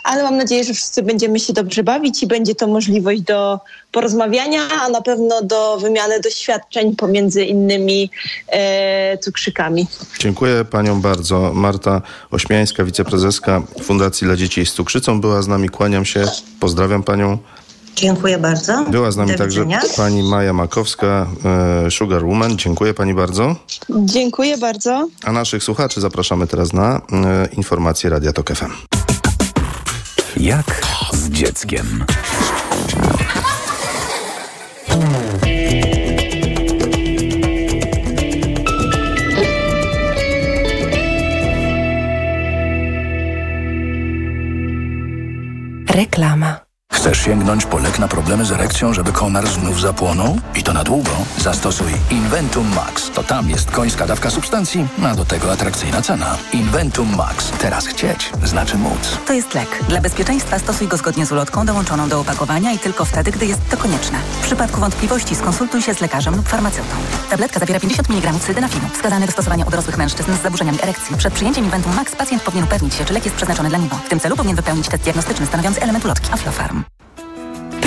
ale mam nadzieję, że wszyscy będziemy się dobrze bawić i będzie to możliwość do porozmawiania, a na pewno do wymiany doświadczeń pomiędzy innymi e, cukrzykami. Dziękuję paniom bardzo. Marta Ośmiańska, wiceprezeska Fundacji dla Dzieci z Cukrzycą była z nami. Kłaniam się. Pozdrawiam panią. Dziękuję bardzo. Była z nami także pani Maja Makowska, e, Sugar Woman. Dziękuję pani bardzo. Dziękuję bardzo. A naszych słuchaczy zapraszamy teraz na e, informacje Radia Tok FM. Jak z dzieckiem. Chcesz sięgnąć po lek na problemy z erekcją, żeby konar znów zapłonął? I to na długo? Zastosuj Inventum Max. To tam jest końska dawka substancji, a do tego atrakcyjna cena. Inventum Max. Teraz chcieć znaczy móc. To jest lek. Dla bezpieczeństwa stosuj go zgodnie z ulotką dołączoną do opakowania i tylko wtedy, gdy jest to konieczne. W przypadku wątpliwości skonsultuj się z lekarzem lub farmaceutą. Tabletka zawiera 50 mg sildenafinu, wskazany do stosowania u dorosłych mężczyzn z zaburzeniami erekcji. Przed przyjęciem Inventum Max pacjent powinien upewnić się, czy lek jest przeznaczony dla niego. W tym celu powinien wypełnić test diagnostyczny stanowiący element ulotki Aflofarm.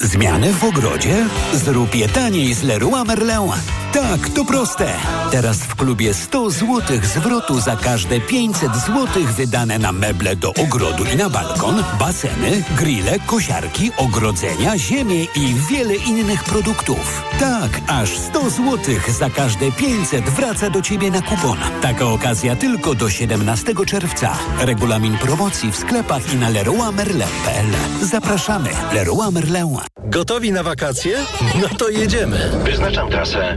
Zmiany w ogrodzie? Zrób je taniej z Leroy Merlin. Tak, to proste. Teraz w klubie 100 zł zwrotu za każde 500 zł wydane na meble do ogrodu i na balkon, baseny, grille, kosiarki, ogrodzenia, ziemię i wiele innych produktów. Tak, aż 100 zł za każde 500 wraca do Ciebie na kupon. Taka okazja tylko do 17 czerwca. Regulamin promocji w sklepach i na leroymerlin.pl. Zapraszamy. Leroy Merlin. Gotowi na wakacje? No to jedziemy. Wyznaczam trasę.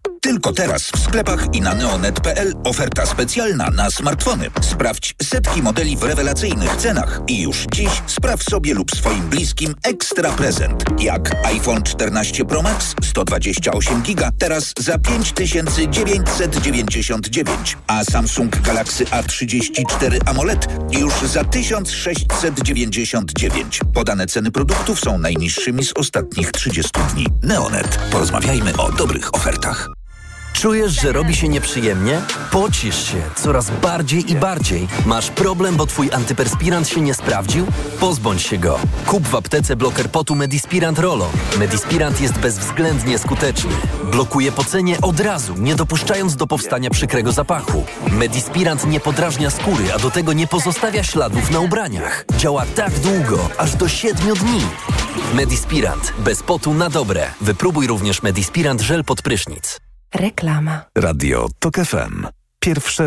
Tylko teraz w sklepach i na neonet.pl oferta specjalna na smartfony. Sprawdź setki modeli w rewelacyjnych cenach i już dziś spraw sobie lub swoim bliskim ekstra prezent. Jak iPhone 14 Pro Max 128 GB teraz za 5999, a Samsung Galaxy A34 AMOLED już za 1699. Podane ceny produktów są najniższymi z ostatnich 30 dni. Neonet. Porozmawiajmy o dobrych ofertach. Czujesz, że robi się nieprzyjemnie? Pocisz się coraz bardziej i bardziej. Masz problem, bo twój antyperspirant się nie sprawdził? Pozbądź się go. Kup w aptece bloker potu Medispirant Rolo. Medispirant jest bezwzględnie skuteczny. Blokuje pocenie od razu, nie dopuszczając do powstania przykrego zapachu. Medispirant nie podrażnia skóry, a do tego nie pozostawia śladów na ubraniach. Działa tak długo, aż do 7 dni. Medispirant. Bez potu na dobre. Wypróbuj również Medispirant żel pod prysznic. Reklama. Radio TOK FM. Pierwsze